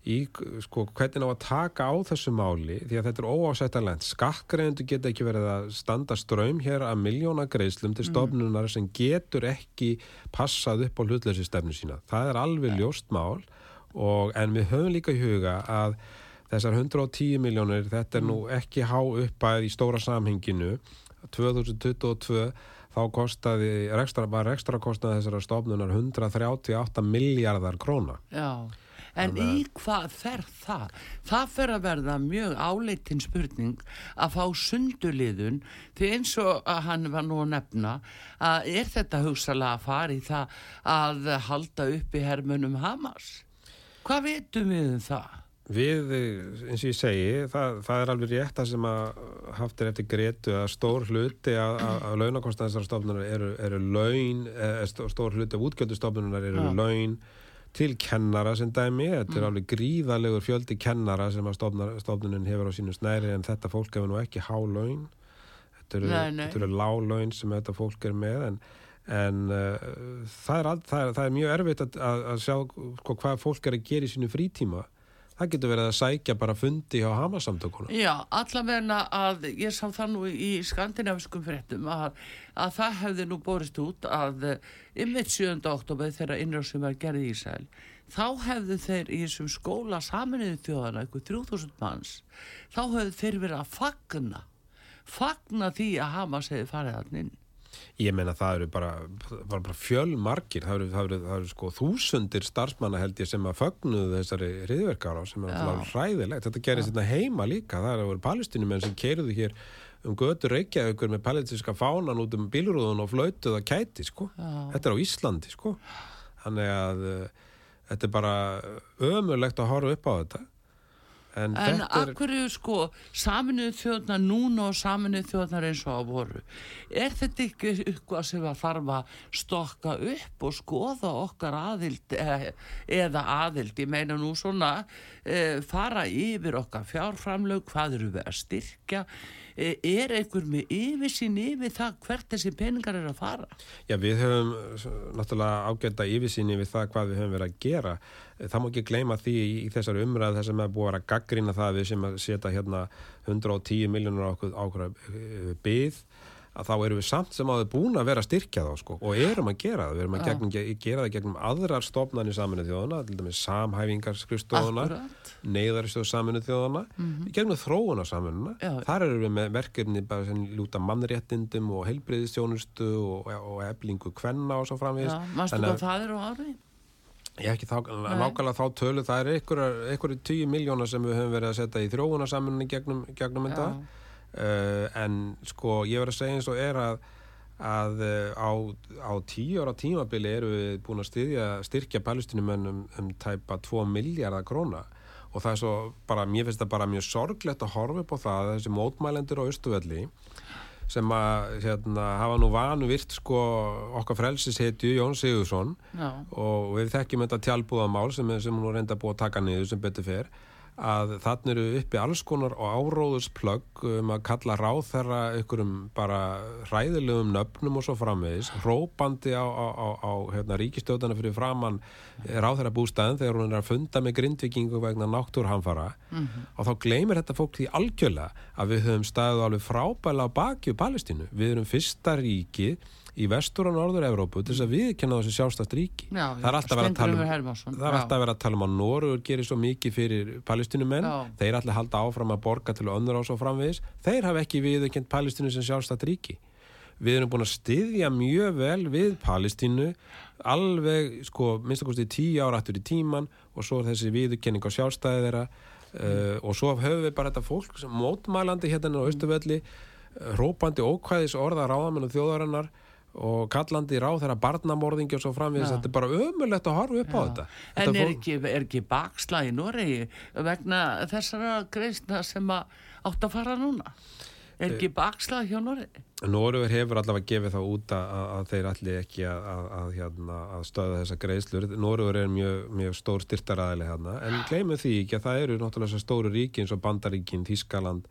[SPEAKER 3] í sko, hvernig á að taka á þessu máli því að þetta er óásættanlegt. Skakkgreðendur geta ekki verið að standa ströym hér að miljóna greiðslum til stofnunar sem getur ekki passað upp á hlutleysi stefnu sína. Það er alveg ljóst mál og, en við höfum líka í huga að þessar 110 miljónir þetta er nú ekki há uppæð í stóra samhenginu. 2022 þá kostaði rekstra, var ekstra kostnaði þessara stofnunar 138 miljardar króna.
[SPEAKER 2] Já. En í hvað fer það? Það fer að verða mjög áleitin spurning að fá sundurliðun því eins og að hann var nú að nefna að er þetta hugsalega að fara í það að halda upp í hermunum Hamas? Hvað veitum við um það?
[SPEAKER 3] Við, eins og ég segi, það, það er alveg rétt það sem að haft er eftir gretu að stór hluti að, að, að launakostnaðisar stofnunar eru, eru laun, eða stór hluti af útgjöldustofnunar eru
[SPEAKER 2] Já.
[SPEAKER 3] laun til kennara sem dæmi, þetta er alveg gríðalegur fjöldi kennara sem að stofnunin hefur á sínu snæri en þetta fólk hefur nú ekki há laun. Þetta eru, eru lág laun sem þetta fólk er með en, en uh, það, er, all- það, er, það er mjög erfitt að, að, að sjá sko, hvað fólk er að gera í sínu frítíma það getur verið að sækja bara fundi hjá Hamasamtökuna
[SPEAKER 2] Já, allavegna að ég sá það nú í skandinaviskum fréttum að, að það hefði nú borist út að ymmið 7. oktober þegar innrásum var gerði í Ísæl þá hefðu þeir í þessum skóla saminuðu þjóðana, eitthvað 3000 manns þá hefðu þeir verið að fagna fagna því að Hamas hefði farið hann inn
[SPEAKER 3] ég meina það eru bara, bara, bara fjölmargir. Það eru, það, eru, það eru sko þúsundir starfsmanna held ég sem að fögnuðu þessari hriðverkara sem er alltaf hræðilegt. Þetta gerist þetta heima líka, það eru palestinumenn sem keirðu hér um götu reykjaðugur með palestinska fánan út um bílrúðun og flautuð að kæti sko.
[SPEAKER 2] Já.
[SPEAKER 3] þetta er á Íslandi sko. Þannig að uh, þetta er bara ömulegt að horfa upp á þetta en,
[SPEAKER 2] En akkur er sko saminuðu þjóðnar núna og saminuðu þjóðnar eins og á voru? Er þetta ekki eitthvað sem að þarf að stokka upp og skoða okkar aðild eh, eða aðild, ég meina nú svona eh, fara yfir okkar fjárframlög, hvað eru við að styrkja er einhver með yfirsýn yfir það hvert þessi peningar er að fara
[SPEAKER 3] Já, við höfum náttúrulega ágæta yfirsýni við það hvað við höfum verið að gera. Það má ekki gleyma því í, þessari umræð þar sem er búið að að gaggrina það við sem að setja hérna 110 miljónur okkur ákveða byð að þá erum við samt sem áður búin að vera að styrkja þá sko, og erum að gera það, við erum að gegnum, gera það gegnum aðrar stofnarnir saminuð þjóðana, til dæmis samhæfingarskrifstofuna,
[SPEAKER 2] Akkurat.
[SPEAKER 3] neyðarstöð saminuð þjóðana, gegnum þróuna saminuna,
[SPEAKER 2] Já.
[SPEAKER 3] þar erum við með verkefni bara sem lúta mannréttindum og heilbreyðistjónustu og, og eflingu kvenna og svo framvegis.
[SPEAKER 2] Já, manstu
[SPEAKER 3] Þannig
[SPEAKER 2] hvað það er á ári?
[SPEAKER 3] Ég ekki þá, nákvæmlega þá tölu, það er einhverju tíu miljónar sem við höfum verið að setja í þróunarsaminni gegnum, gegnum þetta. Uh, en sko, ég verið að segja eins og er að, að uh, á, á tíu ára tímabili eru við búin að styðja, styrkja palestinumennum um, tæpa 2 miljardar króna. Og það er svo bara, mér finnst það bara mjög sorglegt að horfa upp á það að þessi mótmælendur á Östuvelli sem að hérna, hafa nú vanu virt sko okkar frelsis heitju Jón Sigursson
[SPEAKER 2] Já,
[SPEAKER 3] og við þekkjum þetta tjálbúðamál sem, sem nú reynda búið að taka niður sem betur fer að þannig eru uppi alls konar og áróðusplögg um að kalla ráðherra ykkur um bara hræðilegum nöfnum og svo framvegis hrópandi á, á, á, á hérna, ríkistjóðana fyrir framann ráðherra bústæðin þegar hún er að funda með grindvikingu vegna náttúrhamfara og þá gleymir þetta fólk því algjörlega að við höfum staðið alveg frábæla á bakju Palestínu, við erum fyrsta ríki í vestur og norður Evrópu til þess að viðkenna þessi sjálfstætt ríki.
[SPEAKER 2] Já,
[SPEAKER 3] það er alltaf að um er alltaf verið að tala um að Norður gerir svo mikið fyrir palestinumenn þeir allir halda áfram að borga til önnur á svo framvegis. Þeir hafa ekki viðkent Palestínu sem sjálfstætt ríki. Við erum búin að styðja mjög vel við Palestínu alveg sko minnstakosti tíu ára aftur í tíman og svo er þessi viðurkenning á sjálfstæði þeirra. Uh, og svo höfum við bara þetta fólk mótmælandi hérna á Östuvelli uh, hrópandi ókvæðis orða ráðamennu þjóðarinnar og kallandi ráð þeirra barnamorðingi og svo framvegis,
[SPEAKER 2] Já.
[SPEAKER 3] þetta er bara ömulegt að horfa upp á þetta
[SPEAKER 2] En
[SPEAKER 3] Þetta
[SPEAKER 2] er
[SPEAKER 3] fólk-
[SPEAKER 2] ekki, er ekki bakslag í Noregi vegna þessara greiðsna sem átt að fara núna? Er ekki bakslag hjá Noregi?
[SPEAKER 3] Nóruver hefur allavega gefið þá út að, að- þeir allir ekki að, að, að, hérna, að stöða þessa greiðslur. Nóruver er mjög, mjög stór styrtaræðileg hérna, en gleymum því ekki að það eru náttúrulega þessar stóru ríki eins og Bandaríkin, Þískaland,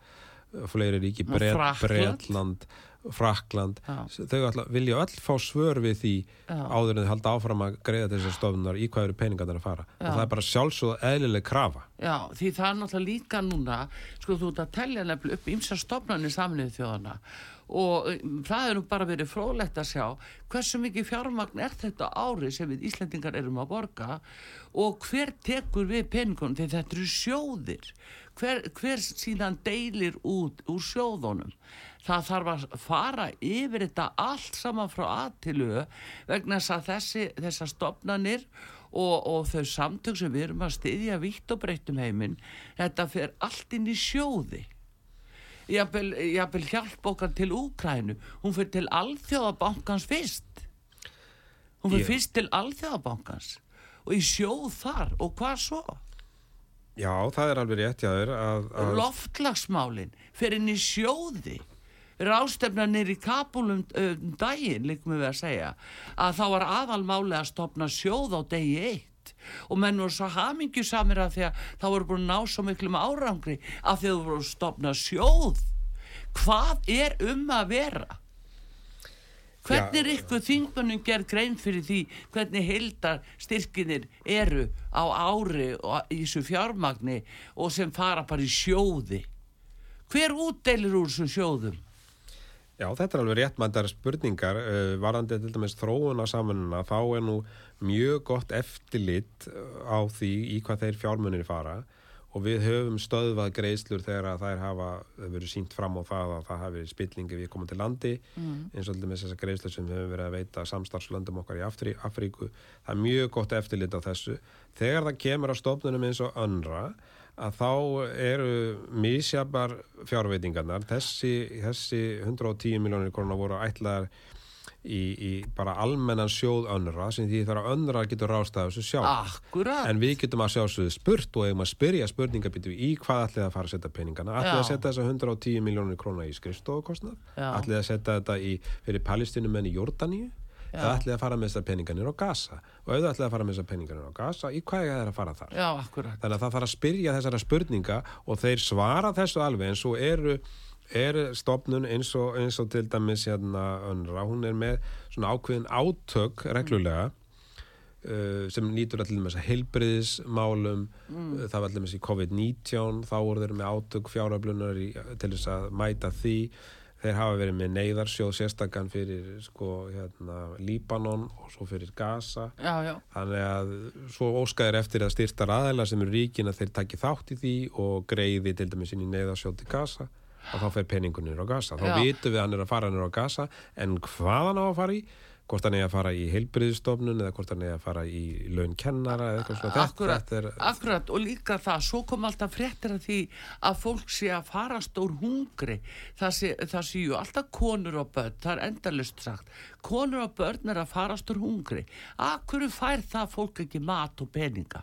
[SPEAKER 3] fleiri ríki. Bretland, Frakland.
[SPEAKER 2] Já.
[SPEAKER 3] Þau ætla, vilja öll fá svör við því
[SPEAKER 2] Já.
[SPEAKER 3] áður en þau halda áfram að greiða þessar stofnunar í hvað eru peningarnir að fara.
[SPEAKER 2] Já.
[SPEAKER 3] Og það er bara sjálfsögð eðlileg krafa.
[SPEAKER 2] Já, því það er náttúrulega líka núna, sko þú ert að telja nefnilega upp ymsa stofnarnir saminuð þjóðana og um, það er nú bara verið fróðlegt að sjá hversu mikið fjármagn er þetta ári sem við Íslendingar erum að borga og hver tekur við peningunum því þetta eru sjóðir hver, hver síðan deilir út úr sjóðunum það þarf að fara yfir þetta allt saman frá aðtilu vegna þess að þessi, þessar stofnanir og, og þau samtök sem við erum að styðja vitt og breyttum heiminn þetta fer allt inn í sjóði. Jafnvel, jafnvel hjálp okkar til Úkrænu hún fer til alþjóðabankans fyrst. Hún fer
[SPEAKER 3] Ég-
[SPEAKER 2] fyrst til alþjóðabankans og í sjóð þar og hvað svo?
[SPEAKER 3] Já, það er alveg rétt þér að, að
[SPEAKER 2] loftlagsmálin fer inn í sjóði rástefnarnir í Kabulum um daginn, líkum við að segja að þá var aðalmáli að stopna sjóð á degi eitt. Og menn voru svo hamingjusamir að því að þá voru búin að ná svo miklum árangri að því að þú voru að stopna sjóð. Hvað er um að vera? Hvernig er ykkur þingmönnum gerð grein fyrir því hvernig heildar styrkinir eru á ári og í þessu fjármagni og sem fara bara í sjóði? Hver útdeilir úr þessum sjóðum
[SPEAKER 3] Já, þetta er alveg réttmændar spurningar uh, varðandi til dæmis þróuna samanuna þá er nú mjög gott eftirlit uh, á því í hvað þeir fjármunir fara. Og við höfum stöðvað greiðslur þegar að þær hafa verið sínt fram á það að það hafi verið spillingi við komum til landi eins og til dæmis þessar greiðslur sem við höfum verið að veita samstarfslöndum okkar í Afrí Afríku. Það er mjög gott eftirlit á þessu. Þegar það kemur á stofnunum eins og önnra að þá eru misjafar fjárveitingarnar. Þessi, þessi 110 miljónir koruna voru ætlaðar í, í bara almennan sjóð önnra sem því þarf að önnra getur rástað þessu sjálf.
[SPEAKER 2] Akkurat.
[SPEAKER 3] En við getum að sjálfsögðu spurt og eigum að spyrja spurningabítu í hvað ætlið að fara að setja peningana? Ætlið að setja þessa 110 miljónir króna í skrifstofukostnað?
[SPEAKER 2] Já.
[SPEAKER 3] ætlið að setja þetta í, fyrir palestinumenn í Jórdaníu það ætlið að fara með þessar peninganir á Gaza. Og ef það ætlið að fara með þessar peninganir á Gaza. Í hvað er það að fara þar?
[SPEAKER 2] Já, akkurat.
[SPEAKER 3] Þannig að það þarf að spyrja þessara spurninga og þeir svara þessu alveg eins og eru er stopnun eins og, eins og til dæmis hérna önra, hún er með svona ákveðin átök reglulega uh, sem nýtur allir með þess að heilbriðismálum mm. það var allir með þessi COVID-19 þá voru þeir með átök fjáröflunar í, til þess að mæta því þeir hafa verið með neyðarsjóð sérstakann fyrir sko, hérna, Líbanon og svo fyrir Gaza
[SPEAKER 2] Já, já.
[SPEAKER 3] þannig að svo óskaðir eftir að styrta aðeila sem eru ríkin að þeir taki þátt í því og greiði til dæmis inn í neyðarsjóð til Gaza og þá fer peningunir á Gaza þá
[SPEAKER 2] Já.
[SPEAKER 3] vitum við að hann er að fara nýr á Gaza en hvað hann á að fara í hvort hann er að fara í heilbriðstofnun eða hvort hann er að fara í laun kennara eða eitthvað svona.
[SPEAKER 2] Akkurat,
[SPEAKER 3] er,
[SPEAKER 2] akkurat og líka það, svo kom alltaf fréttir af því að fólk sé að fara stór hungri, það, sé, það séu alltaf konur og börn, það er endalust sagt, konur og börn er að fara stór hungri, akkur fær það fólk ekki mat og peninga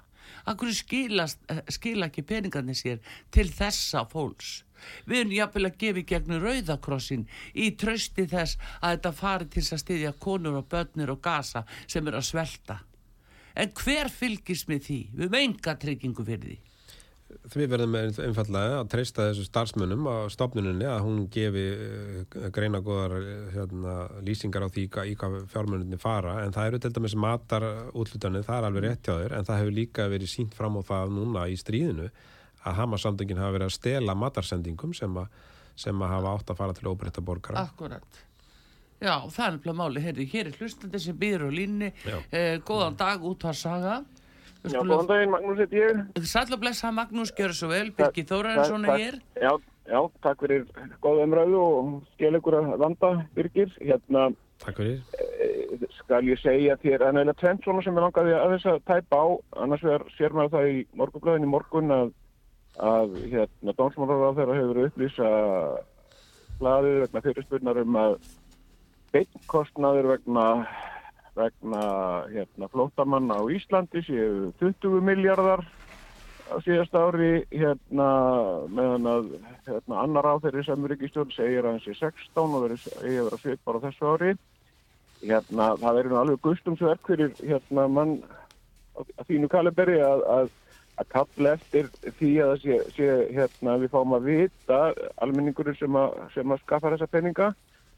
[SPEAKER 2] akkur skila, skila ekki peningarnir sér til þessa fólks við erum jafnvel að gefa í gegnum rauðakrossin í trösti þess að þetta fari til að styðja konur og börnir og gasa sem er að svelta En hver fylgist með því? Við höfum enga tryggingu fyrir því.
[SPEAKER 3] Við verðum einfallega að treysta þessu starfsmönnum á stofnuninni að hún gefi uh, greina góðar hérna, lýsingar á því í hvað fjármönnunni fara en það eru til dæmis matar útlutanir, það er alveg rétt hjá þér en það hefur líka verið sínt fram á það núna í stríðinu að Hamas-samtökin hafa verið að stela matarsendingum sem, a, sem að hafa átt að fara til óbreytta borgara
[SPEAKER 2] Akkurat. Já, það er nefnilega máli. Heyrðu, hér er hlustandi sem býður á línni. Eh, góðan dag, út að saga.
[SPEAKER 6] Já, góðan daginn, Magnús heit ég.
[SPEAKER 2] Sæll og blessa Magnús, gjör svo vel. Birgir Þórarinsson er hér.
[SPEAKER 6] Já, já, takk fyrir góða umræðu og skil ykkur að vanda, Birgir. Hérna
[SPEAKER 3] Takk fyrir
[SPEAKER 6] eh, skal ég segja þér, en eða tvent svona sem ég langaði að þess að tæpa á, annars vegar sér maður það í morgunblöðin í morgun að, að hérna, dómsmálar þeirra hefur upplýsa blaðið vegna fyrirspurnar um að beinkostnaður vegna vegna hérna, flótamanna á Íslandi séu 20 miljardar síðast ári hérna meðan að hérna, annar á þeirri sem ríkistjórn segir að hans er 16 og verið að vera svipar á þessu ári. Hérna það verður alveg gustumsverk fyrir hérna mann á þínu kaliberi að, að að kalla eftir því að sé, sé hérna við fáum að vita almenningur sem að, að skaffa þessa peninga.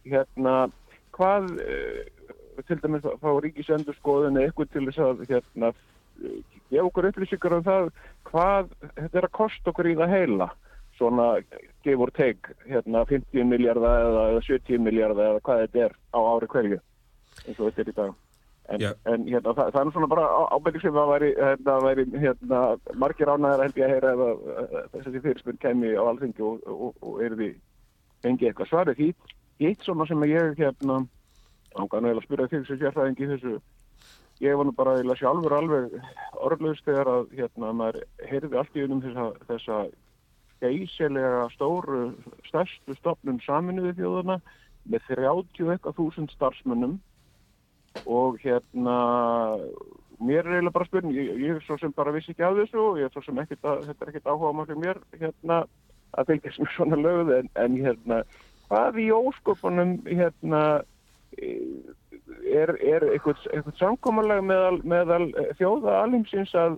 [SPEAKER 6] Hérna hvað eh, til dæmis fá ríkisendur skoðun eitthvað til þess að hérna eh, gefa okkur upplýsingar um það hvað þetta er að kosta okkur í það heila. Svona gefur teik hérna 50 miljardar eða, eða 70 miljardar eða hvað þetta er á ári hverju eins og þetta er í dag. En,
[SPEAKER 3] Já.
[SPEAKER 6] en hérna, það, það er svona bara ábyrging sem að væri, hérna, væri hérna, margir ánæðar held ég að heyra ef að þessi fyrirspunn kemi á alþingi og, og, og er því fengi eitthvað svarið því hitt svona sem ég hérna ángan að eiginlega spyrja þig sem sérfræðingi í þessu. Ég var nú bara eiginlega sjálfur alveg orðlaust þegar að hérna maður heyrði allt í unum þessa, þessa geysilega stóru stærstu stopnum saminuði þjóðana með 30 eitthvað þúsund starfsmönnum. Og hérna mér er eiginlega bara spurning ég, ég er svo sem bara vissi ekki af þessu og ég er svo sem ekkert að þetta er ekkert áhuga maður mér hérna að fylgjast með svona lögð en, en hérna hvað í ósköpunum hérna er, er eitthvað samkomalag meðal, meðal eh, þjóða alheimsins að,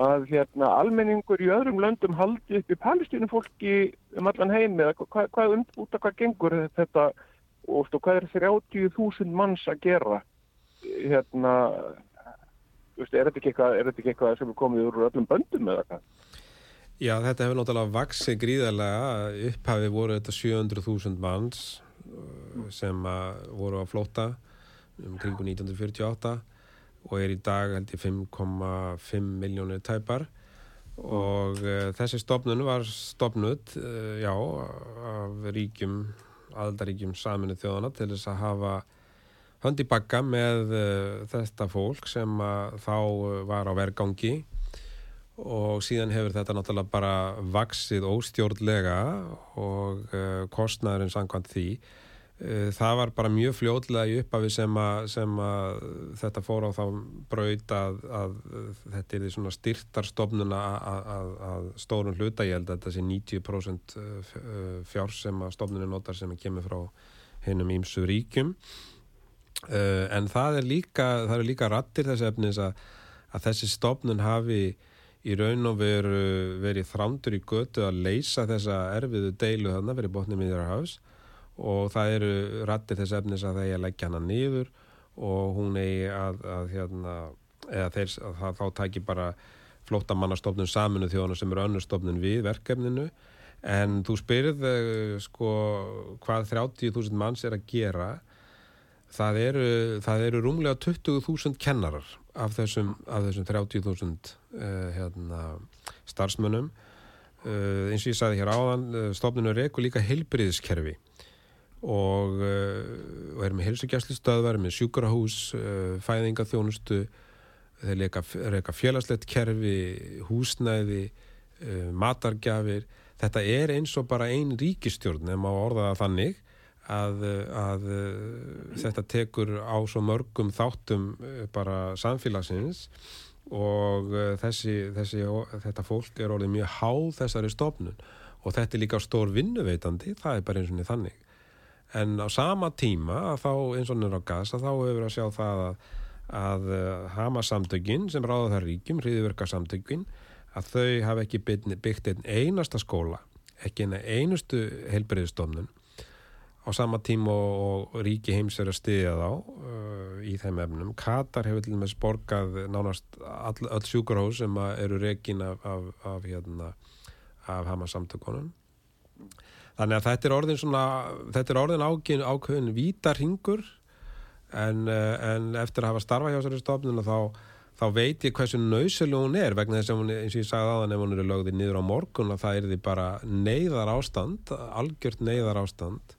[SPEAKER 6] að hérna, almenningur í öðrum löndum haldi upp í palestínu fólki um allan heim eða hvað, hvað um, út af hvað gengur þetta og hvað er 30.000 manns að gera hérna er þetta ekki eitthvað, þetta ekki eitthvað sem er komið úr öllum böndum eða hvað?
[SPEAKER 3] Já, þetta hefur náttúrulega vaksið gríðarlega. Upphafi voru þetta 700.000 manns sem að voru á flóta um kringu 1948 og er í dag held ég 5,5 miljónir tæpar. Og uh, þessi stopnun var stopnud, uh, já, af ríkjum, aðaldaríkjum saminu þjóðana til þess að hafa hönd í bakka með uh, þetta fólk sem að þá var á vergangi og síðan hefur þetta náttúrulega bara vaksið óstjórnlega og uh, kostnæðurinn samkvæmt því. Uh, það var bara mjög fljótlega í upphafi sem að, sem að þetta fór á þá braut að, að þetta er því svona styrtarstofnuna að, stórun hluta. Ég held að þetta sé 90% fjár sem að stofnunni notar sem kemur frá hennum ímsu ríkjum. Uh, en það er líka það eru líka rattir þessi efnis að, að þessi stofnun hafi í raun og veru verið þrándur í götu að leysa þessa erfiðu deilu þarna verið botnið miðjarhafs og það eru rattir þess efnis að það eigi að leggja hana niður og hún eigi að, að hérna, þeir, að það þá tæki bara flóttamannastofnun saminu þjóðana sem eru önnur stofnun við verkefninu. En þú spyrð uh, sko hvað 30.000 manns er að gera. Það eru, það eru rúmlega 20.000 kennarar af þessum, þessum 30.000 uh, hérna, starfsmönnum. Uh, eins og ég sagði hér áðan, uh, stofnunum reku líka heilbriðiskerfi og, og erum með helsugjæslu stöðvar, með sjúkrahús, fæðingaþjónustu, þeir reka félagslegt kerfi, húsnæði, matargjafir. Þetta er eins og bara ein ríkistjórn, ef maður orða það þannig, að, að þetta tekur á svo mörgum þáttum bara samfélagsins og þessi, þessi, þetta fólk er orðið mjög háð þessari stofnun og þetta er líka stór vinnuveitandi, það er bara eins og þannig. En á sama tíma, að þá eins og nýra á gas, að þá hefur við að sjá það að, að Hamasamtökin sem ráða það ríkjum, hriðverkarsamtökin, að þau hafa ekki byggt einn einasta skóla, ekki eina einustu helbriðstofnun á sama tíma og, og ríki heims er að stiðja þá uh, í þeim efnum. Katar hefur til og með borgað nánast all, all sjúkurhós sem eru rekin af, af, af, hérna, af Hamasamtökunum. Þannig að þetta er orðin svona, þetta er orðin ákveðin, ákveðin vítarhingur en, en eftir að hafa starfa hjá þessari stofnun þá, þá veit ég hversu nöysileg hún er vegna þess að hún, eins og ég sagði aðan ef hún eru lögðið niður á morgun að það er því bara neyðar ástand, algjört neyðar ástand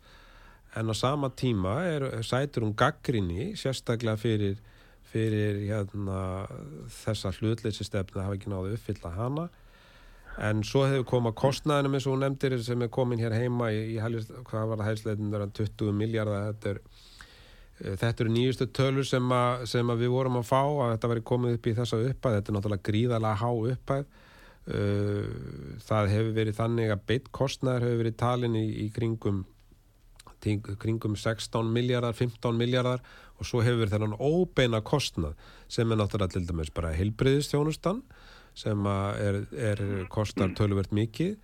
[SPEAKER 3] en á sama tíma er, sætur hún gaggrinni sérstaklega fyrir, fyrir hérna, þessa hlutleysi stefni að hafa ekki náðu uppfylla hana en svo hefur komað kostnæðinum eins og hún nefndir sem er komin hér heima í, í hvað var það hælisleitin 20 miljardar þetta er Þetta eru nýjustu tölur sem, a, sem að við vorum að fá að þetta veri komið upp í þessa uppæð. Þetta er náttúrulega gríðalega há uppæð. Það hefur verið þannig að beitkostnæður hefur verið talin í, í kringum, kringum 16 miljardar, 15 miljardar og svo hefur þennan óbeina kostnað sem er náttúrulega til dæmis bara heilbriðistjónustan sem er, er kostar töluvert mikið.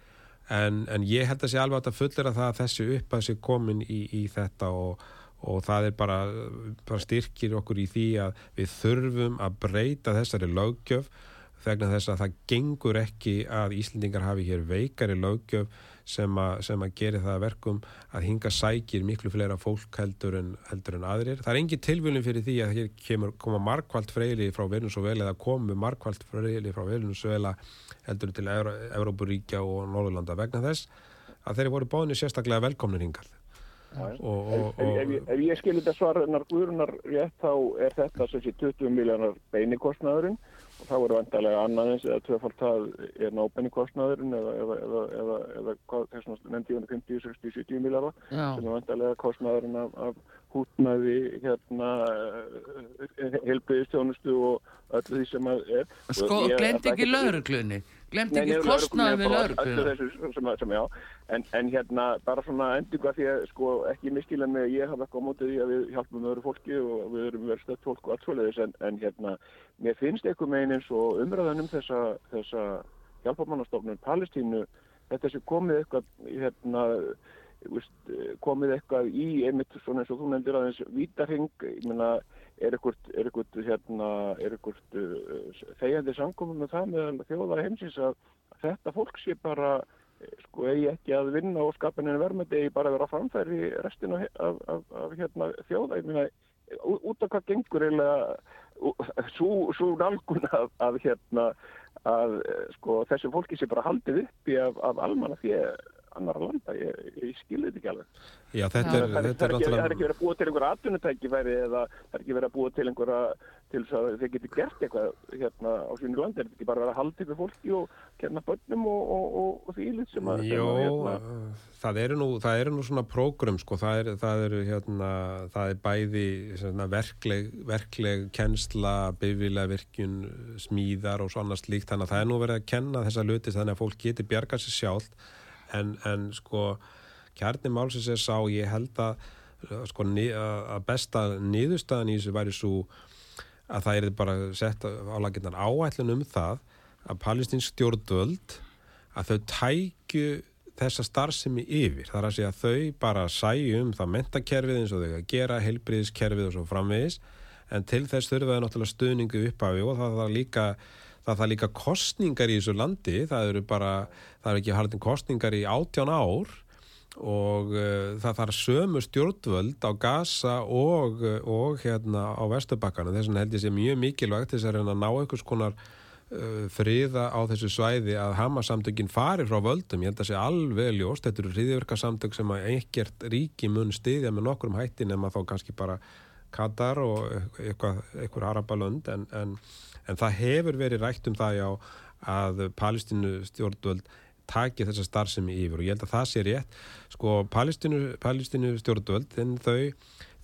[SPEAKER 3] En, en ég held að sé alveg að fullir að það að þessi uppæð sé komin í, í þetta og og það er bara, bara styrkir okkur í því að við þurfum að breyta þessari löggjöf þegar þess að það gengur ekki að Íslendingar hafi hér veikari löggjöf sem að, sem að gera það verkum að hinga sækir miklu fleira fólk heldur en, heldur en aðrir. Það er engin tilvölin fyrir því að hér kemur, koma markvælt freyli frá Venezuela eða komu markvælt freyli frá Venezuela heldur til Európuríkja og Norðurlanda vegna þess að þeir eru voru bóðinni sérstaklega velkomnir hingarð.
[SPEAKER 6] Og, og, og, ef, ef, ef ég skil þetta svarnar guðrunar rétt þá er þetta sem sé 20 miljónar beinikostnaðurinn. Og þá eru vantarlega annaðins eða tvöfald það er nábeinikostnaðurinn eða, eða, eða, eða, eða hvað þessum nefndi 50, 60, 70 miljónar sem er vantarlega kostnaðurinn af, af hútnaði hérna helbriðistjónustu og öllu því sem að er.
[SPEAKER 2] Sko, glemt ekki lauruglunni glemt ekki kostnaði við lauruglunni
[SPEAKER 6] en, en hérna bara svona endinga því að sko ekki miskila með að ég hafa eitthvað á mótið því að við hjálpum öðru fólki og við erum verið stöðt fólk og allt svoleiðis. En, en hérna mér finnst eitthvað megin eins og umræðan um þessa, þessa hjálpamannastofnun Palestínu þetta sem komið eitthvað hérna komið eitthvað í einmitt svona eins og þú nefndir aðeins vítarhing, ég menna er ekkert hérna, uh, þegjandi samkominn með það með þjóðar heimsins að þetta fólk sé bara sko eigi ekki að vinna og skapa henni verðmætti eigi bara að vera framfæri restin af, af, af, af hérna, þjóða, ég meina út af hvað gengur eiginlega svo nálgun að hérna að sko þessu fólki sé bara haldið upp í af almanna því annar landa, ég, ég skilði þetta ekki alveg.
[SPEAKER 3] Já, þetta er,
[SPEAKER 6] það,
[SPEAKER 3] þetta
[SPEAKER 6] er,
[SPEAKER 3] er
[SPEAKER 6] ekki, er ekki verið að búa til einhverja atvinnutækifæri eða það er ekki verið að búa til einhverja til þess að þeir geti gert eitthvað hérna á sínu landi, er þetta ekki bara að halda ykkur fólki og kenna börnum og, og, og, og því lit sem að
[SPEAKER 3] Jó,
[SPEAKER 6] hérna,
[SPEAKER 3] það eru nú, það eru nú svona prógrum sko, það er, það eru hérna, það er bæði svona, verkleg, verkleg kennsla, bifrilega virkun, smíðar og svona slíkt, þannig að það er nú verið að kenna þessa luti þannig að fólk geti bjargað sér sjálf en, en sko kjarni málsins er sá, ég held að sko, að besta niðurstaðan í þessu væri svo að það er bara sett álaginnar áætlun um það að palestinsk stjórnvöld að þau tækju þessa starfsemi yfir. Það er að segja að þau bara sæju um það mentakerfið eins og þau að gera heilbriðiskerfið og svo framvegis en til þess þurfa þau náttúrulega stuðningu upphafi og það þarf líka það þarf líka kostningar í þessu landi, það eru bara, það eru ekki haldin kostningar í átján ár og uh, það þarf sömu stjórnvöld á Gaza og, uh, og hérna á Vesturbakkanum. Þess vegna held ég sé mjög mikilvægt þess að reyna að ná einhvers konar uh, friða á þessu svæði að Hamas-samtökin fari frá völdum, ég held að sé alveg ljóst, þetta eru hriðjörgarsamtök sem að ekkert ríki mun stiðja með nokkrum hætti nema þá kannski bara Katar og eitthvað, eitthvað arabalönd. En, en, en það hefur verið rætt um það já að Palestínu stjórnvöld taki þessa starfsemi yfir og ég held að það sé rétt. Sko Palestínu, Palestínu stjórnvöld en þau,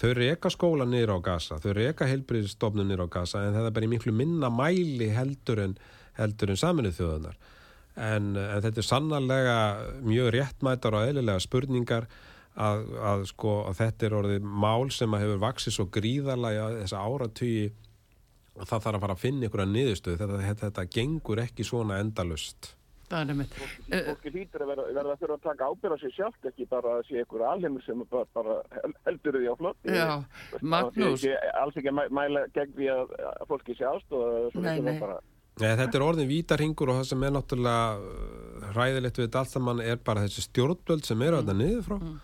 [SPEAKER 3] þau reyka skóla niður á Gaza, þau reyka heilbriðstofnun niður á Gaza en það er bara í miklu minna mæli heldur en, en saminuð þjóðunar en, en þetta er sannarlega mjög réttmætar og eðlilega spurningar að, að sko að þetta er orðið mál sem að hefur vaksið svo gríðarlega þessa áratugji og það þarf að fara að finna ykkur að niðurstöðu þetta, þetta, þetta gengur ekki svona endalust
[SPEAKER 2] Það er nefnitt.
[SPEAKER 6] Fólki hlýtur að verða, verða að þurfa að taka ábyrða sér sjálft ekki bara að sé ykkur alheimur sem bara, bara heldur því á flott.
[SPEAKER 2] Já, Magnús.
[SPEAKER 6] Ég, alls ekki að mæla gegn því að, fólki sé aðstofa.
[SPEAKER 2] Nei, nei.
[SPEAKER 6] Bara...
[SPEAKER 3] Nei, þetta er orðin vítarhingur og það sem er náttúrulega ræðilegt við þetta allt saman er bara þessi stjórnblöld sem eru að það niður frá. Mm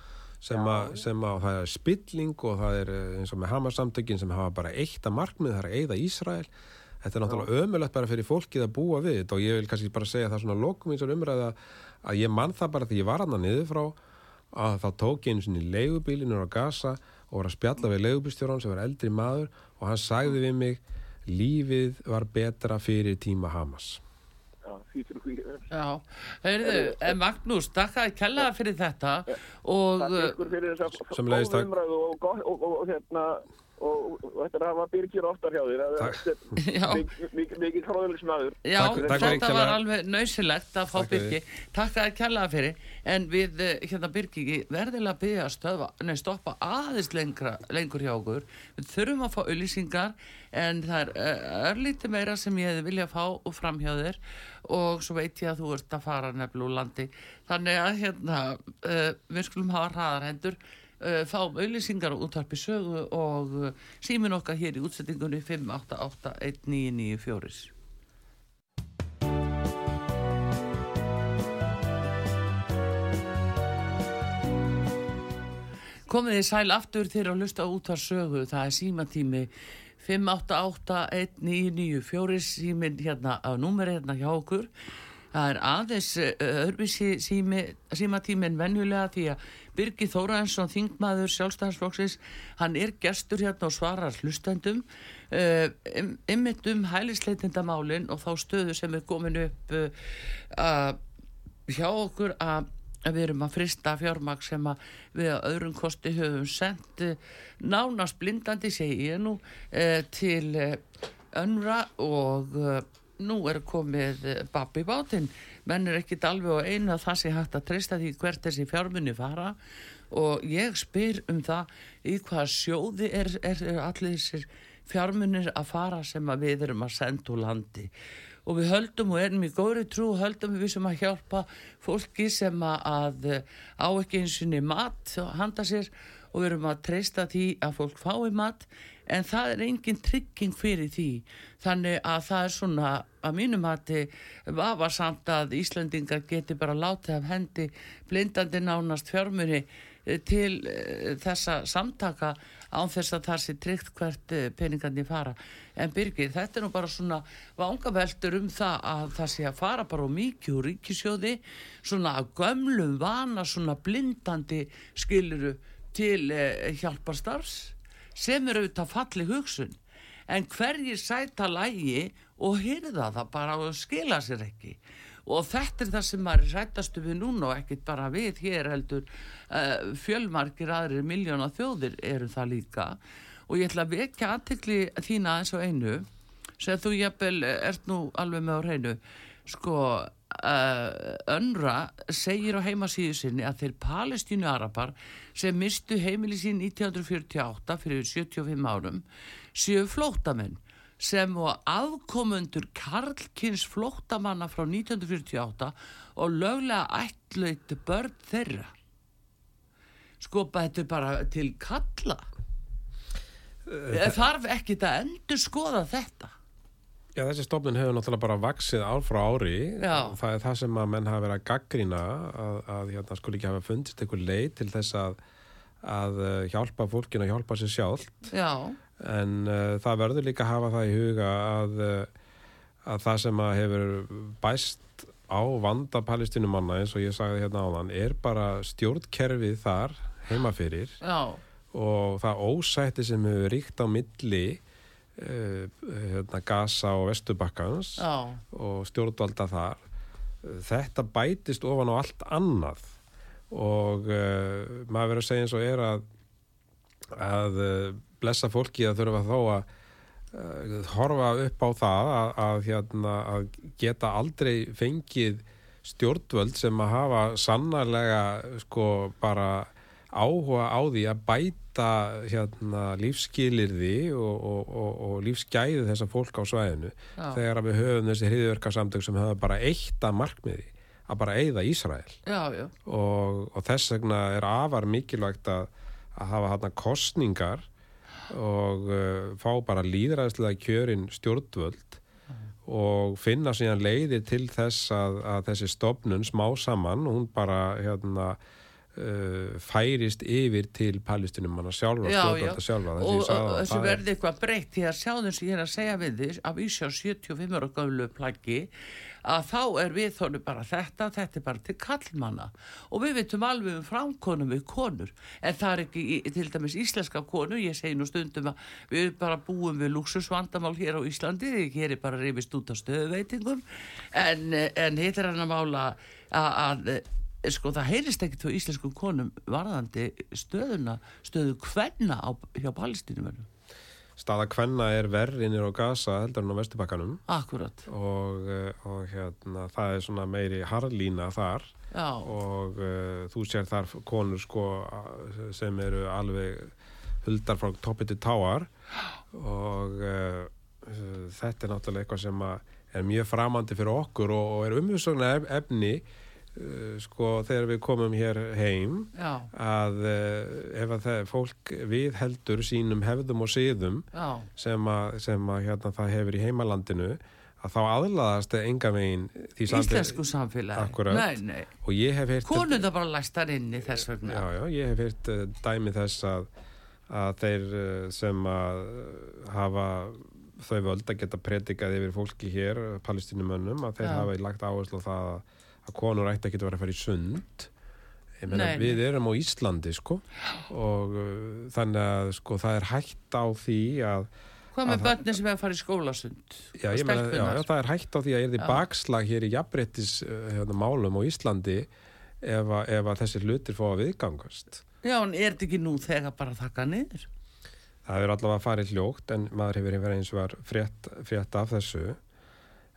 [SPEAKER 3] sem að, sem að það er spilling og það er eins og með Hamas-samtökin sem hafa bara eitt að markmið, það er að eigða Ísrael. Þetta er náttúrulega ömulegt bara fyrir fólkið að búa við þetta og ég vil kannski bara segja það svona lokum eins og umræða að ég mann það bara því ég var hann að niður frá að þá tók ég einu í leigubílinur á Gaza og var að spjalla við leigubílstjóran sem var eldri maður og hann sagði við mig lífið var betra fyrir tíma Hamas
[SPEAKER 6] því fyrir því.
[SPEAKER 2] Já, heyrðu, en Magnús, takkaði kellaða fyrir þetta og...
[SPEAKER 6] Umræðu og, gott- og, og, og hérna og, og þetta er að hafa byrkir oftar hjá þér. Mikið mikið hróðulegsmaður.
[SPEAKER 2] Já,
[SPEAKER 3] Takk- takk fyrir
[SPEAKER 2] þetta var alveg nöysilegt að fá
[SPEAKER 3] Takk fyrir.
[SPEAKER 2] Birki. Takk að kellaða fyrir. En við, eh, hérna Birki, verðilega að byggja að stöðva, nei, stoppa aðeins lengra, lengur hjá okkur. Við þurfum að fá auðlýsingar en það er eh, örlítið meira sem ég hefði viljað fá og fram hjá þér og svo veit ég að þú ert að fara nefnilega úr landi. Þannig að hérna, uh, við skulum hafa hraðar hendur uh, fáum auðlýsingar og útvarpi sögu og uh, símin okkar hér í útsettingunni 5881994. Komið þið sæl aftur til að hlusta út af sögu, það er símatími 5881994 símin hérna á númeri hérna hjá okkur. Það er aðeins öðruvísi sími, símatímin venjulega því að Birgir Þóraðinsson, þingmaður sjálfstæðarsflokksins, hann er gestur hérna og svarar hlustendum ymmit um hælisleitindamálin og þá stöðu sem er komin upp uh, uh, hjá okkur að að við erum að frista fjármagn sem að við að öðrum kosti höfum sendt eh, nánast blindandi segi ég nú eh, til eh, önra og eh, nú er komið eh, babb í bátinn. Menn er ekkit alveg á einu að það sé hægt að treysta því hvert þessi fjármunni fara. Og ég spyr um það í hvaða sjóði er, er, er allir þessir fjármunir að fara sem að við erum að senda úr landi? Og við höldum og erum í góðri trú höldum við sem að hjálpa fólki sem að, á ekki eins og mat handa sér. Og við erum að treysta því að fólk fái mat en það er engin trygging fyrir því þannig að það er svona að mínum hati vafa samt að Íslandingar geti bara látið af hendi blindandi nánast fjármunni eh, til eh, þessa samtaka án þess að það sé tryggt hvert eh, peningandi fara. En Birgir, þetta er nú bara svona vangaveltur um það að það sé að fara bara mikið úr ríkisjóði, svona að gömlum vana, svona blindandi skiluru til hjálparstarfs sem eru auðvitað falli hugsun. En hverjir sæta lægi og hyrða það bara og skila sér ekki? Og þetta er það sem maður rættastu við núna og ekkit bara við hér heldur. Uh, fjölmarkir aðrir miljóna þjóðir eru það líka. Og ég ætla að vekja aðtekli þína eins og einu. Sem þú jafnvel ert nú alveg með á hreinu. Sko uh, önra segir á heimasíðu sinni að þeir palestínu arapar sem mistu heimili sín 1948 fyrir 75 árum séu flótamenn sem og afkomundur Karlkins flóttamanna frá 1948 og löglega ætlaut börn þeirra. Skopa þetta bara til kalla. Þarf ekki að endur skoða þetta?
[SPEAKER 3] Já, þessi stofnun hefur náttúrulega bara vaksið ár frá ári.
[SPEAKER 2] Já.
[SPEAKER 3] Það er það sem að menn hafa verið að gaggrína að, að hérna, skuli ekki hafa fundist einhver leið til þess að, að uh, hjálpa fólkinu að hjálpa sér sjálf.
[SPEAKER 2] Já,
[SPEAKER 3] En uh, það verður líka að hafa það í huga að, uh, að það sem að hefur bæst á vanda palestinumanna eins og ég sagði hérna áðan er bara stjórnkerfið þar heima fyrir
[SPEAKER 2] já,
[SPEAKER 3] og það ósætti sem hefur ríkt á milli hérna, Gaza og Vestubakkans
[SPEAKER 2] já,
[SPEAKER 3] og stjórnvalda þar. Þetta bætist ofan á allt annað. Og uh, maður verður að segja eins og er að að uh, blessa fólki að þurfa þó að uh, horfa upp á það að, að, hérna, að geta aldrei fengið stjórnvöld sem að hafa sannarlega sko bara áhuga á því að bæta hérna, lífskilirði og, og, og, og lífsgæði þessa fólk á svæðinu.
[SPEAKER 2] Já.
[SPEAKER 3] þegar við höfum þessi hriðverkasamtök sem hafa bara eitt að markmiði að bara eigða Ísrael.
[SPEAKER 2] Já,
[SPEAKER 3] og, og þess vegna er afar mikilvægt að, að hafa hérna kostningar og uh, fá bara líðræðslega kjörin stjórnvöld og finna síðan leiðir til þess að, að þessi stofnun smá saman, hún bara hérna uh, færist yfir til palestinum manna sjálfa,
[SPEAKER 2] já, já.
[SPEAKER 3] stjórnvalda sjálfa
[SPEAKER 2] og, þessu
[SPEAKER 3] er-
[SPEAKER 2] verði eitthvað breytt því að sjáðum sem ég er að segja við þið af Ísjá 75 ára gömlu plaggi að þá er við þónu bara þetta, þetta er bara til kallmanna og við veitum alveg um framkonum við konur en það er ekki til dæmis íslenska konur, ég segi nú stundum að við bara búum við luxusvandamál hér á Íslandi, hér er bara reyfist út á stöðuveitingum en, en hitt er hann að mála að sko það heyrist ekkert á íslenskum konum varðandi stöðuna stöðu kvenna á, hjá palestinumennum
[SPEAKER 3] staða kvenna er verri innir á Gaza heldur en á Vesturbakkanum.
[SPEAKER 2] Akkurat,
[SPEAKER 3] og, uh, og hérna, það er svona meiri harlína þar.
[SPEAKER 2] Já,
[SPEAKER 3] og uh, þú sér þar konur sko sem eru alveg huldar frá toppi til táar. Og uh, þetta er náttúrulega eitthvað sem er mjög framandi fyrir okkur og, og er umhugssögna efni sko þegar við komum hér heim
[SPEAKER 2] já,
[SPEAKER 3] að uh, ef að það, fólk viðheldur sínum hefðum og siðum
[SPEAKER 2] já.
[SPEAKER 3] sem að, sem að hérna, það hefur í heimalandinu að þá aðlaðast enga megin því
[SPEAKER 2] íslensku samfélagi.
[SPEAKER 3] Akkúrat.
[SPEAKER 2] nei, nei,
[SPEAKER 3] og ég hef heyrt
[SPEAKER 2] konur það bara læstar inni þess vegna.
[SPEAKER 3] Já, já, ég hef heyrt uh, dæmi þess að, að þeir sem að hafa þau völd að geta predikað yfir fólki hér, palestínumönnum að þeir
[SPEAKER 2] Já.
[SPEAKER 3] hafa lagt áherslu á það að, að konur ætti að geta verið að fara í sund. Ég meina
[SPEAKER 2] Nei,
[SPEAKER 3] við erum á Íslandi sko. Og uh, þannig að sko það er hægt á því að
[SPEAKER 2] hvað með
[SPEAKER 3] Að-
[SPEAKER 2] börnin sem að fara í skólasund
[SPEAKER 3] Já, meina, já, já, það er hægt á því að er því bakslag hér í jafnbrettis uh, hérna, málum á Íslandi ef, að- ef að þessi hlutir fá að viðgangast.
[SPEAKER 2] já, en er þetta ekki nú þegar bara að taka niður?
[SPEAKER 3] Það er allavega farið hljókt en maður hefur verið eins og var frétt, frétt af þessu.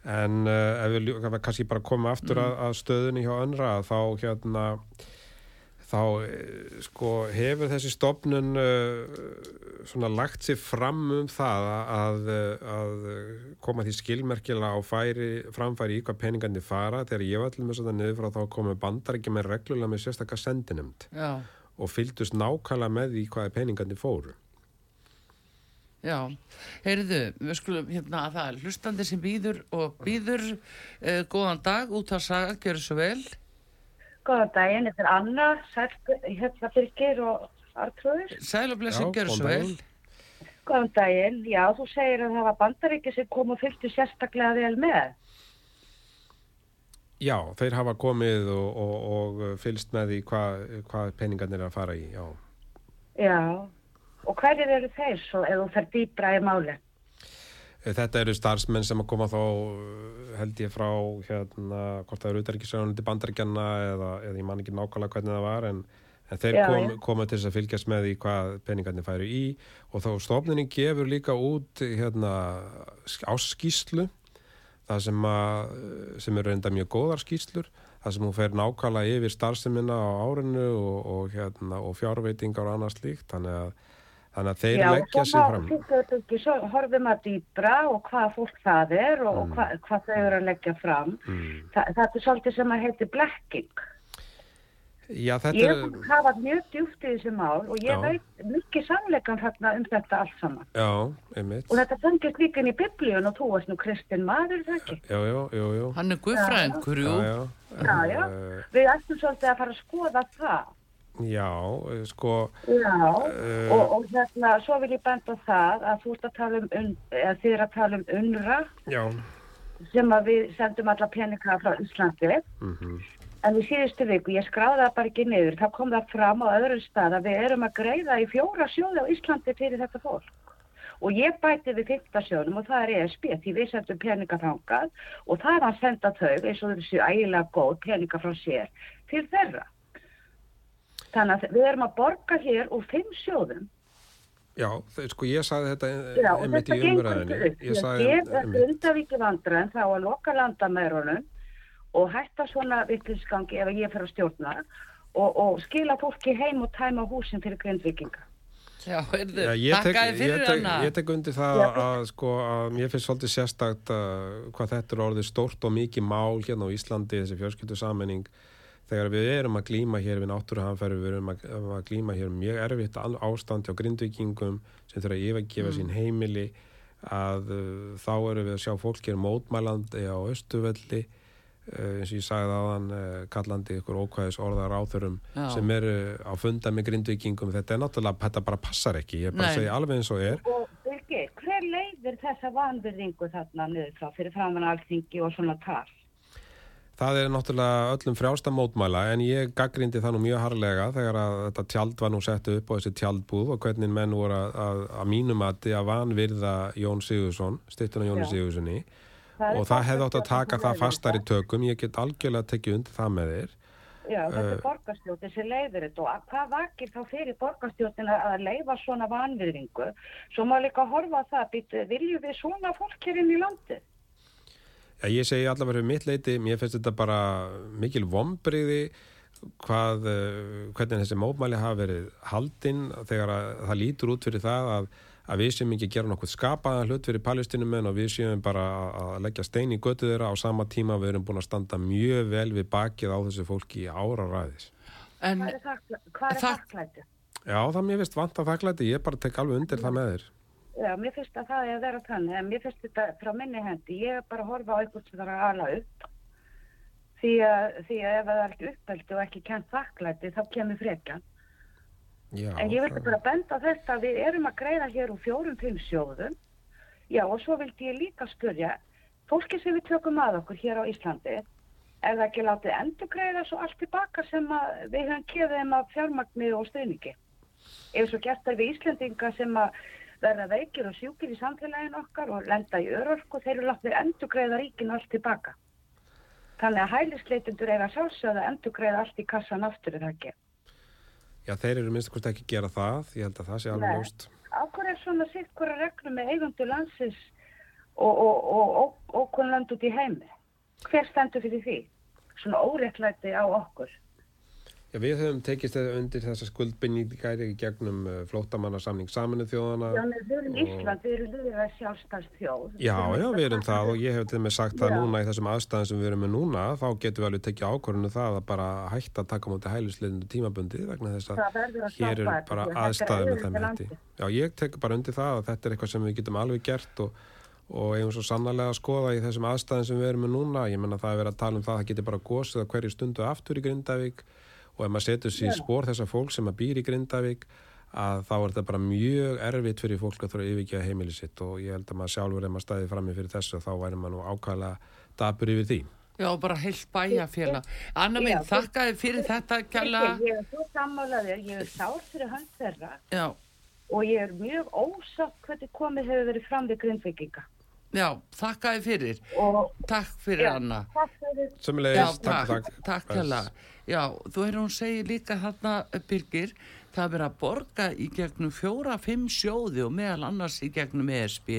[SPEAKER 3] En uh, ef við kannski bara koma aftur að, að stöðunni hjá önra þá hérna þá eh, sko hefur þessi stofnun uh, svona lagt sér fram um það að, að koma því skilmerkilega á færi, framfæri í hvað peningandi fara. Þegar ég var til með þetta niður frá þá komu bandarækja með reglulega með sérstakka sendinemt og fylgdust nákvæmlega með því hvaði peningandi fóru.
[SPEAKER 2] Já, heyrðu við skulum hérna að það er hlustandi sem býður og býður uh, góðan dag út að saga, gjör svo vel
[SPEAKER 7] Góðan daginn, þetta er Anna, Sæl, Birgir og Artrúður.
[SPEAKER 2] sæl og blessin,
[SPEAKER 3] Já,
[SPEAKER 2] gjör
[SPEAKER 3] góðan
[SPEAKER 2] svo vel.
[SPEAKER 7] Góðan daginn, já, þú segir að það var bandaríki sem kom og fylgdi sérstaklega vel með.
[SPEAKER 3] Já, þeir hafa komið og, og, og fylgst með því hvað hva peningarnir er að fara í, já.
[SPEAKER 7] Já, og hverjir eru þeir svo ef þú fer dýbra í máli?
[SPEAKER 3] Þetta eru starfsmenn sem að koma þá held ég frá hérna, hvort það eru utarikisræðunandi bandaríkjana eða, eða ég man ekki nákvæmlega hvernig það var en, en þeir
[SPEAKER 7] Já,
[SPEAKER 3] kom,
[SPEAKER 7] já.
[SPEAKER 3] koma til þess að fylgjast með því hvað peningarnir færu í og þá stofnunin gefur líka út hérna, áskíslu það sem, að, sem eru enda mjög góðar skýslur það sem hún fer nákvæmlega yfir starfsemina á árinu og, og, hérna, og fjárveitingar og annað slíkt þannig að, þannig að þeir
[SPEAKER 7] já,
[SPEAKER 3] leggja sig fram
[SPEAKER 7] þú getur ekki, svo horfum að dýbra og hvað fólk það er og,
[SPEAKER 3] Mm.
[SPEAKER 7] og hvað, hvað þau eru að leggja fram.
[SPEAKER 3] mm.
[SPEAKER 7] Þa, það er svolítið sem að heiti blekking.
[SPEAKER 3] Já, þetta
[SPEAKER 7] Ég
[SPEAKER 3] er,
[SPEAKER 7] hef hafað mjög djúpt í þessi mál og ég
[SPEAKER 3] Já.
[SPEAKER 7] veit mikið sannleikan þarna um þetta allt saman.
[SPEAKER 3] já, einmitt.
[SPEAKER 7] Og þetta fengist líka inn í biblíun og þú varst nú kristin maður, er það ekki?
[SPEAKER 3] Já, já, jú, jú.
[SPEAKER 2] Hann er guðfræðingur, jú.
[SPEAKER 3] Já, já.
[SPEAKER 7] Já, já.
[SPEAKER 3] Eh,
[SPEAKER 7] Við ættum svolítið að fara að skoða það.
[SPEAKER 3] Já, eh, sko,
[SPEAKER 7] Já,
[SPEAKER 3] Eh.
[SPEAKER 7] og, og hérna, svo vil ég benda það að þú ert að tala um, un, eða þið er að tala um UNRA
[SPEAKER 3] já,
[SPEAKER 7] sem að við sendum alla peninga frá Íslandi.
[SPEAKER 3] mhm,
[SPEAKER 7] En í síðustu viku, ég skráði það bara ekki niður, þá kom það fram á öðrum stað að við erum að greiða í fjóra sjóði á Íslandi fyrir þetta fólk. Og ég bæti við fyrsta sjónum og það er ESB því við sendum peninga þangað og það er að senda þau eins og þessu ægilega góð peninga frá sér til þeirra. Þannig að við erum að borga hér úr fimm sjóðum
[SPEAKER 3] já, sko, ég sagði þetta
[SPEAKER 7] Já, og
[SPEAKER 3] einmitt
[SPEAKER 7] þetta
[SPEAKER 3] í
[SPEAKER 7] gengur upp.
[SPEAKER 3] Ég
[SPEAKER 7] Ég
[SPEAKER 3] sagði,
[SPEAKER 7] gef þetta
[SPEAKER 3] einmitt,
[SPEAKER 7] undavíki vandræðin þá að loka landamærunum og hætta svona vittlisgangi ef ég fer að stjórna og, og skila fólki heim og tæma húsin fyrir grindvikinga.
[SPEAKER 2] Já,
[SPEAKER 3] ég
[SPEAKER 2] þakkaði
[SPEAKER 3] ég,
[SPEAKER 2] fyrir
[SPEAKER 3] tek,
[SPEAKER 2] hana.
[SPEAKER 3] ég tek undir það
[SPEAKER 7] Já.
[SPEAKER 3] að sko að mér finnst svolítið sérstakt uh, hvað þetta er orðið stórt og mikið mál hérna á Íslandi, þessi fjölskyldu sammenning þegar við erum að glíma hér við náttúruhanfæri, við erum að, að glíma hér mjög erfitt an- ástand hjá grindvikingum sem þurfa að yfirgefa sín heimili að uh, þá erum við að sjá fólk hér mótmælandi á Östuvelli uh, eins og ég sagði aðan uh, kallandi ykkur ókvæðis orðar áþurum
[SPEAKER 2] Já.
[SPEAKER 3] sem eru á funda með grindvikingum þetta er náttúrulega, þetta bara passar ekki ég er bara
[SPEAKER 2] Nei.
[SPEAKER 3] að segja alveg eins og er
[SPEAKER 7] Og Birgir, hver leiðir þessa vanvirðingu þarna niður frá fyrir framann alþingi og svona tal?
[SPEAKER 3] Það er náttúrulega öllum frjálsta mótmæla en ég gaggrindi það nú mjög harlega þegar að þetta tjald var nú sett upp á þessi tjaldbúð og hvernig menn voru að, að, að mínum að að vanvirða Jón Sigursson, styttuna Jóni. Sigurssoni og það hefði átt að taka það fastar í tökum, ég get algjörlega tekið undir það með þér.
[SPEAKER 7] Já, þetta
[SPEAKER 3] Eh.
[SPEAKER 7] er borgarstjórnin sem leiðir þetta og að- hvað vakir þá fyrir borgarstjórnin að leifa svona vanvirðingu? Svo má líka horfa það, viljum við svona fólk hér inn í landið?
[SPEAKER 3] Já, ég segi allavega fyrir mitt leiti, mér finnst þetta bara mikil vombriði hvað, eh, hvernig þessi mótmæli hafa verið haldinn þegar að, það lítur út fyrir það að, að við séum ekki að gera nokkuð skapaðan hlut fyrir palestinumenn og við séum bara að, leggja stein í götu þeirra á sama tíma við erum búin að standa mjög vel við bakið á þessu fólki í ára ræðis.
[SPEAKER 2] En
[SPEAKER 7] Hvað er, þakklæ- hvað er
[SPEAKER 2] Það-
[SPEAKER 7] þakklæti?
[SPEAKER 3] Já, það mér finnst vant að þakklæti, ég bara tek alveg undir það með þér.
[SPEAKER 7] Já, mér finnst að það er að vera þannig, en mér finnst þetta frá minni hendi. Ég er bara að horfa á eitthvað sem það er að ala upp. Því að, því að ef það er ekki uppeldi og ekki kent þakklæti, þá kemur frekjan.
[SPEAKER 3] Já,
[SPEAKER 7] En ég vildi bara benda þetta að við erum að greiða hér úr fjórum fimm sjóðum. Já, og svo vildi ég líka spurja, fólki sem við tökum að okkur hér á Íslandi, er það ekki látið endur greiða svo allt tilbaka sem að við höfum kefið þeim af fjármagni og stuðningi? Ef svo gert er við Íslendinga sem að verða veikir og sjúkir í samfélaginu okkar og lenda í örorku, þeir eru látið endur greiða ríkinu allt tilbaka. Þannig að hælisleitundur eiga sjálfsögða að endur greiða allt í kassan aftur er það ekki.
[SPEAKER 3] Já, þeir eru minnst ekki að gera það, ég held að það sé alveg ljóst.
[SPEAKER 7] Ákveð er svona sitt hverja reglum með eigundu landsins og, og, og, og, og hvern land út í heimi? Hver stendur fyrir því? Svona óréttlæti á okkur.
[SPEAKER 3] Við höfum tekist þetta undir þessa skuldbindningar í gegnum uh, flóttamannasamning saminuð þjóðana.
[SPEAKER 7] Já, við erum
[SPEAKER 3] og-
[SPEAKER 7] Ísland, við erum liðið sjálfstæðs þjóð.
[SPEAKER 3] Já, já, við erum það og ég hef til með sagt það
[SPEAKER 7] Já.
[SPEAKER 3] núna í þessum aðstæðum sem við erum með núna, þá getum við alveg tekið ákvörðinu það að bara hætta að taka mútið hælisleitinu tímabundi vegna þess að
[SPEAKER 7] Það
[SPEAKER 3] hér er
[SPEAKER 7] þetta,
[SPEAKER 3] bara aðstæðum með þeim hætti. Já, ég tek bara undir það að þetta er eitthvað sem við getum alveg gert og, og eigum svo sannarlega að skoða í þessum aðstæðum sem við erum með núna. Ég menna það er verið að tala um það að það getur bara gósið að hverju stundu aftur í Grindavík og ef maður setur sér í spór þessa fólk sem að býr í Grindavík að þá er þetta bara mjög erfitt fyrir fólk að þurfa að yfirgeða heimili sitt og ég held að maður sjálfur ef maður stæði frammi fyrir þessu þá væri maður nú ákvæðlega dapur yfir því.
[SPEAKER 2] já, bara heilt bæjafélag. Anna
[SPEAKER 7] Já,
[SPEAKER 2] minn,
[SPEAKER 7] þú-
[SPEAKER 2] þakkaði fyrir þetta kjalla.
[SPEAKER 7] Ég er svo sammálaðir, ég er sár fyrir hans þeirra
[SPEAKER 2] Já,
[SPEAKER 7] og ég er mjög ósátt hvernig komið hefur verið fram við grindvikinga.
[SPEAKER 2] já, þakkaði fyrir.
[SPEAKER 7] Og
[SPEAKER 2] Takk fyrir, Anna.
[SPEAKER 7] takk fyrir
[SPEAKER 2] Já,
[SPEAKER 3] Sömulegis,
[SPEAKER 2] takk,
[SPEAKER 3] takk,
[SPEAKER 2] takk, takk. Já, þú er hún segir líka þarna, Birgir, það er verið að borga í gegnum fjóra, fimm sjóði og meðal annars í gegnum E ESB.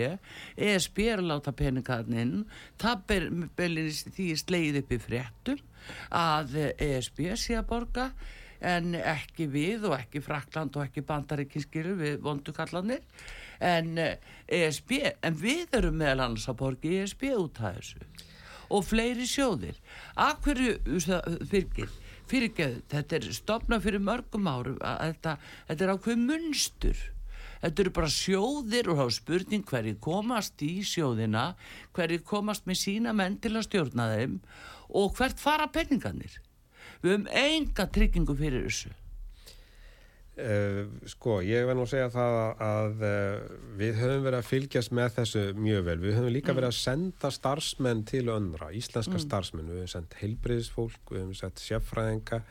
[SPEAKER 2] ESB er að láta peningarn inn. Það ber, belinist því sleið upp í fréttum að ESB sé að borga en ekki við og ekki Frakland og ekki Bandaríkinskilu við vondukallanir en eh, ESB, en við erum meðal annars að borga ESB út af þessu og fleiri sjóðir að hverju fyrir fyrirgeðu, þetta er stopnað fyrir mörgum árum þetta, þetta er ákveð munstur. Þetta eru bara sjóðir og þá spurning hverju komast í sjóðina hverju komast með sína menn til að stjórna þeim og hvert fara penningarnir við höfum enga tryggingu fyrir þessu
[SPEAKER 3] sko, ég verð nú að segja það að uh, við höfum verið að fylgjast með þessu mjög vel. Við höfum líka mm. verið að senda starfsmenn til öndra, íslenska mm. starfsmenn. Við höfum sendt heilbriðsfólk, við höfum sendt sérfræðinga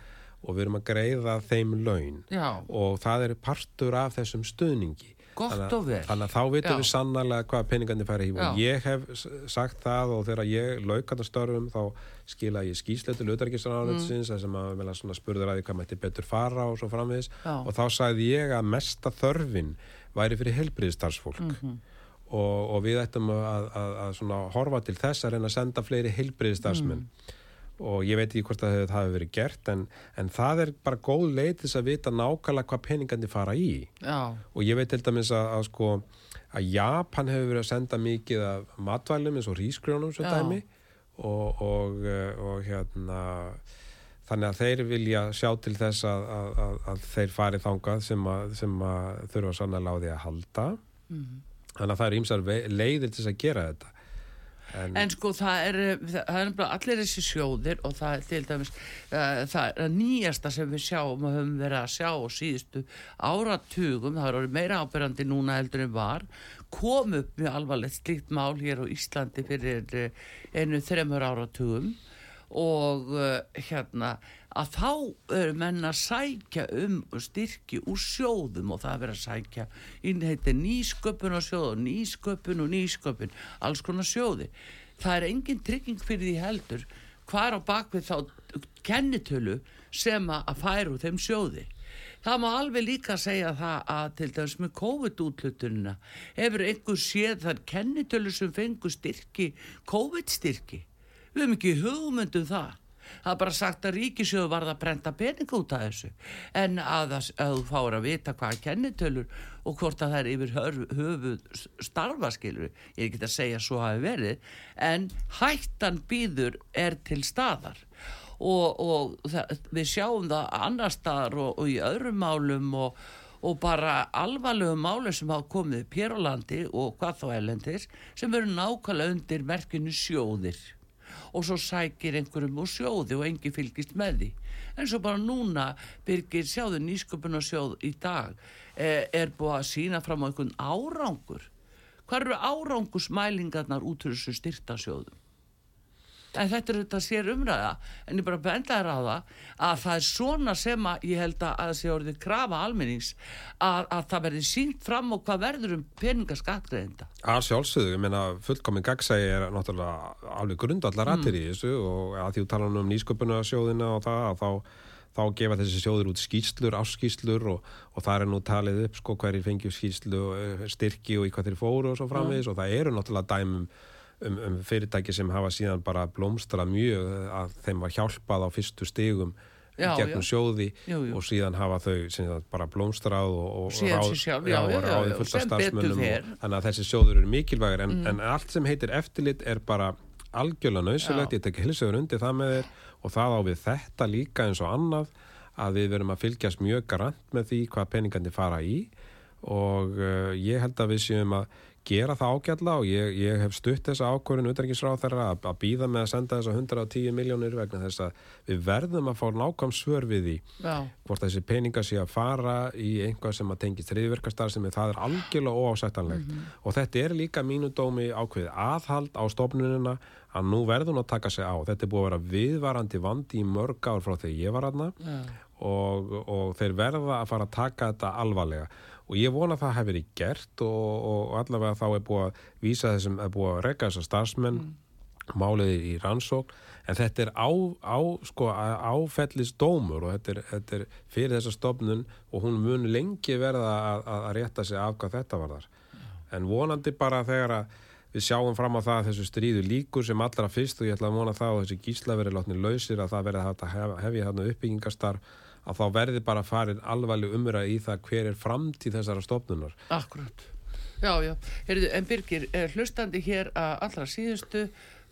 [SPEAKER 3] og við höfum að greiða þeim laun
[SPEAKER 2] Já.
[SPEAKER 3] og það er partur af þessum stuðningi.
[SPEAKER 2] Gott og vel.
[SPEAKER 3] Þannig að þá vitum við sannarlega hvað peningandi færi í. Og ég hef sagt það og þegar ég laukata störfum þá skila ég skýsleitu löðarkistaránöðsins mm. sem að spurður að því hvað mætti betur fara og svo framvegis. Og þá sagði ég að mesta þörfin væri fyrir helbriðstarfsfólk mm -hmm. og, og við ættum að, að, að horfa til þess að reyna að senda fleiri helbriðstarfsmenn mm og ég veit ekki hvort að það hefur verið gert en, en það er bara góð leið til að vita nákvæmlega hvað peningandi fara í.
[SPEAKER 2] Já.
[SPEAKER 3] og ég veit til dæmis að, að sko að Japan hefur verið að senda mikið af matvælum eins og rísgrjónum svo dæmi. Og, og, og hérna þannig að þeir vilja sjá til þess að, að, að þeir fari þangað sem að, sem að þurfa sannlega á því að halda. Mm. þannig að það er ímsar leiðir til að gera þetta
[SPEAKER 2] En, en sko það er, það er allir þessi sjóðir og það er til dæmis uh, það er nýjasta sem við sjáum og höfum verið að sjá og síðustu áratugum, það er meira ábyrgandi núna heldur en var, kom upp mjög alvarlegt slíkt mál hér á Íslandi fyrir uh, einu þremur áratugum og uh, hérna að þá eru menn að sækja um styrki úr sjóðum og það er verið að sækja inn heitir nýsköpun og sjóð og nýsköpun og nýsköpun alls konar sjóði það er engin trygging fyrir því heldur hvar á bakvið þá kennitölu sem að færu þeim sjóði. Það má alveg líka segja það að til dæmis með COVID-útlutunina hefur einhver séð þar kennitölu sem fengur styrki COVID-styrki? Við hefum ekki hugmyndum það það er bara sagt að ríkisjóðu varða að brenda pening út af þessu. En að, að þú fáur að vita hvaða kennitölur og hvort að það er yfir höfu starfa skilur ég er ekki að segja svo hafi verið en hættan býður er til staðar. Og, og það, við sjáum það annar staðar og, og í öðrum málum og, og bara alvarlegu máli sem hafa komið pér á landi og hvað þá elendis sem eru nákvæmlega undir merkinu sjóðir og svo sækir einhverjum úr sjóði og engi fylgist með því. En svo bara núna byrgir sjáðu nýsköpun og sjóð í dag eh, er búið að sína fram á einhvern árangur. Hvað eru árangusmælingarnar út fyrir þessu styrtasjóðum en þetta er þetta sér umræða en ég bara bendaður á það að það er svona sem að ég held að það sé orðið krafa almennings að, að það verði sínt fram og hvað verður um peningaskattgreðinda
[SPEAKER 3] að sjálfsögðu, ég meina fullkominn gagsægi er náttúrulega alveg grundallar mm. í þessu og að því þú tala um nýsköpunarsjóðina og það að þá þá gefa þessi sjóður út skýslur, áskýslur og, og það er nú talið upp sko hverjir fengjum skýslu, eh, styrki og í hvað þeir fóru og svo framvegis mm. og það eru náttúrulega dæmum um, um fyrirtæki sem hafa síðan bara blómstrað mjög að þeim var hjálpað á fyrstu stigum já, gegnum já. sjóði
[SPEAKER 2] jú, jú.
[SPEAKER 3] og síðan hafa þau síðan bara blómstrað og, og
[SPEAKER 2] ráð, sjálf, já,
[SPEAKER 3] ráði fullt af starfsmönnum þannig að þessi sjóður eru mikilvægir en, mm. en allt sem heitir eftirlit er bara algjörlega nöysulegt, ég tek hilsuður undir það með þér og það á við þetta líka eins og annað að við verum að fylgjast mjög garant með því hvað peningandi fara í og uh, ég held að við séum að gera það ágjalla og ég, ég hef stutt þessa ákvörðin utrengisráð þeirra að, að býða með að senda þessa 110 miljónir vegna þess að við verðum að fá nákvæm svör við því
[SPEAKER 2] Já.
[SPEAKER 3] hvort þessi peningar sé að fara í einhvað sem að tengi þriðverkastar sem það er algjörlega óásættanlegt mm -hmm. og þetta er líka mínu dómi ákveð aðhald á stofnunina að nú verðum að taka sig á. Þetta er búið að vera viðvarandi vandi í mörg ár frá þegar ég var aðna og, og þeir verða að fara að taka þetta alvarlega og ég vona að það hefur verið gert og, og allavega þá er búið að vísa þessum, er búið að regga þessar starfsmenn mm. máliði í rannsók en þetta er á, á sko, áfellist dómur og þetta er, þetta er fyrir þessa stofnun og hún mun lengi verða að, að rétta sig af hvað þetta var þar mm. en vonandi bara þegar að við sjáum fram á það að þessu stríðu líkur sem allra fyrst og ég ætla að vona það og þessi gísla verið látni lausir að það verið að hefja þarna uppbyggingastarf að þá verði bara farin alvarleg umræð í það hver er framtíð þessara stofnunar.
[SPEAKER 2] Akkurat. Já, já. Heyrðu, en Birgir, hlustandi hér að allra síðustu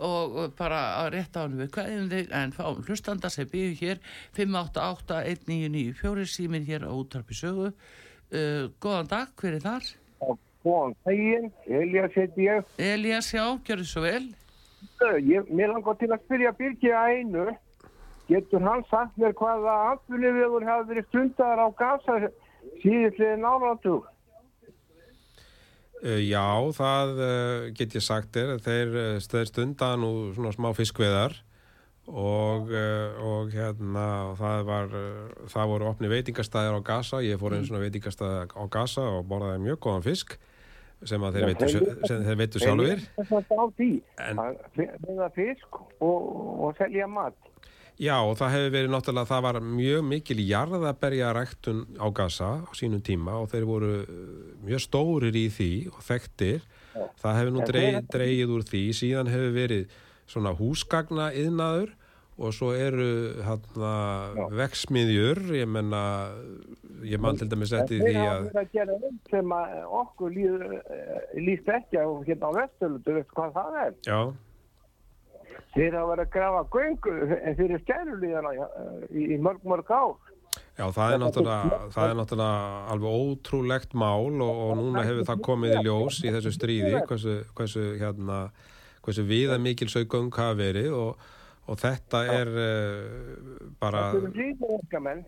[SPEAKER 2] og bara að rétta ánum við kveðjum þig en fáum hlustanda sem byrju hér 588-1994 síminn hér á útarpi sögu uh, góðan dag, hver er þar?
[SPEAKER 8] Góðan daginn, Elias heiti ég.
[SPEAKER 2] Elias, já, gjör þið svo vel
[SPEAKER 8] ég. Mér langar til að spyrja Birgi að einu. Getur hann sagt mér hvaða atvinnivegur hafi verið stundar á gasa síðustliðin áratug?
[SPEAKER 3] Uh, já, það uh, get ég sagt þér. Þeir uh, stöður stundan nú svona smá fiskveðar og, og hérna það var, það voru opni veitingastæðir á Gaza. Ég fór einn svona veitingastæð á Gaza og borðaði mjög góðan fisk sem að þeir veitu, sjö- sem þeir veitu sjálfur.
[SPEAKER 8] Það er
[SPEAKER 3] En-
[SPEAKER 8] að finna fisk og, og selja mat.
[SPEAKER 3] Já, og það hefur verið náttúrulega, það var mjög mikil jarðaberja ræktun á Gaza á sínum tíma og þeir voru uh, mjög stórir í því og þekktir. Það hefur nú dreig, dreigið úr því, síðan hefur verið svona húsgagna yðnaður og svo eru hérna veksmiðjur, ég menna, ég man til dæmis eftir því að,
[SPEAKER 8] verið að gera einn sem okkur líð, líst ekki á hérna á vestölu, þú veist hvað það er.
[SPEAKER 3] já,
[SPEAKER 8] Þeir hafa verið að grafa göngu fyrir skærulíðana í, í mörg mörg ár.
[SPEAKER 3] já, það er náttúrulega, það er náttúrulega alveg ótrúlegt mál og, og núna hefur það komið í ljós í þessu stríði, hversu, hversu hérna, hversu viða mikil sögöng hafa verið og, og þetta er uh, bara,
[SPEAKER 8] Það eru ríðverkamenn.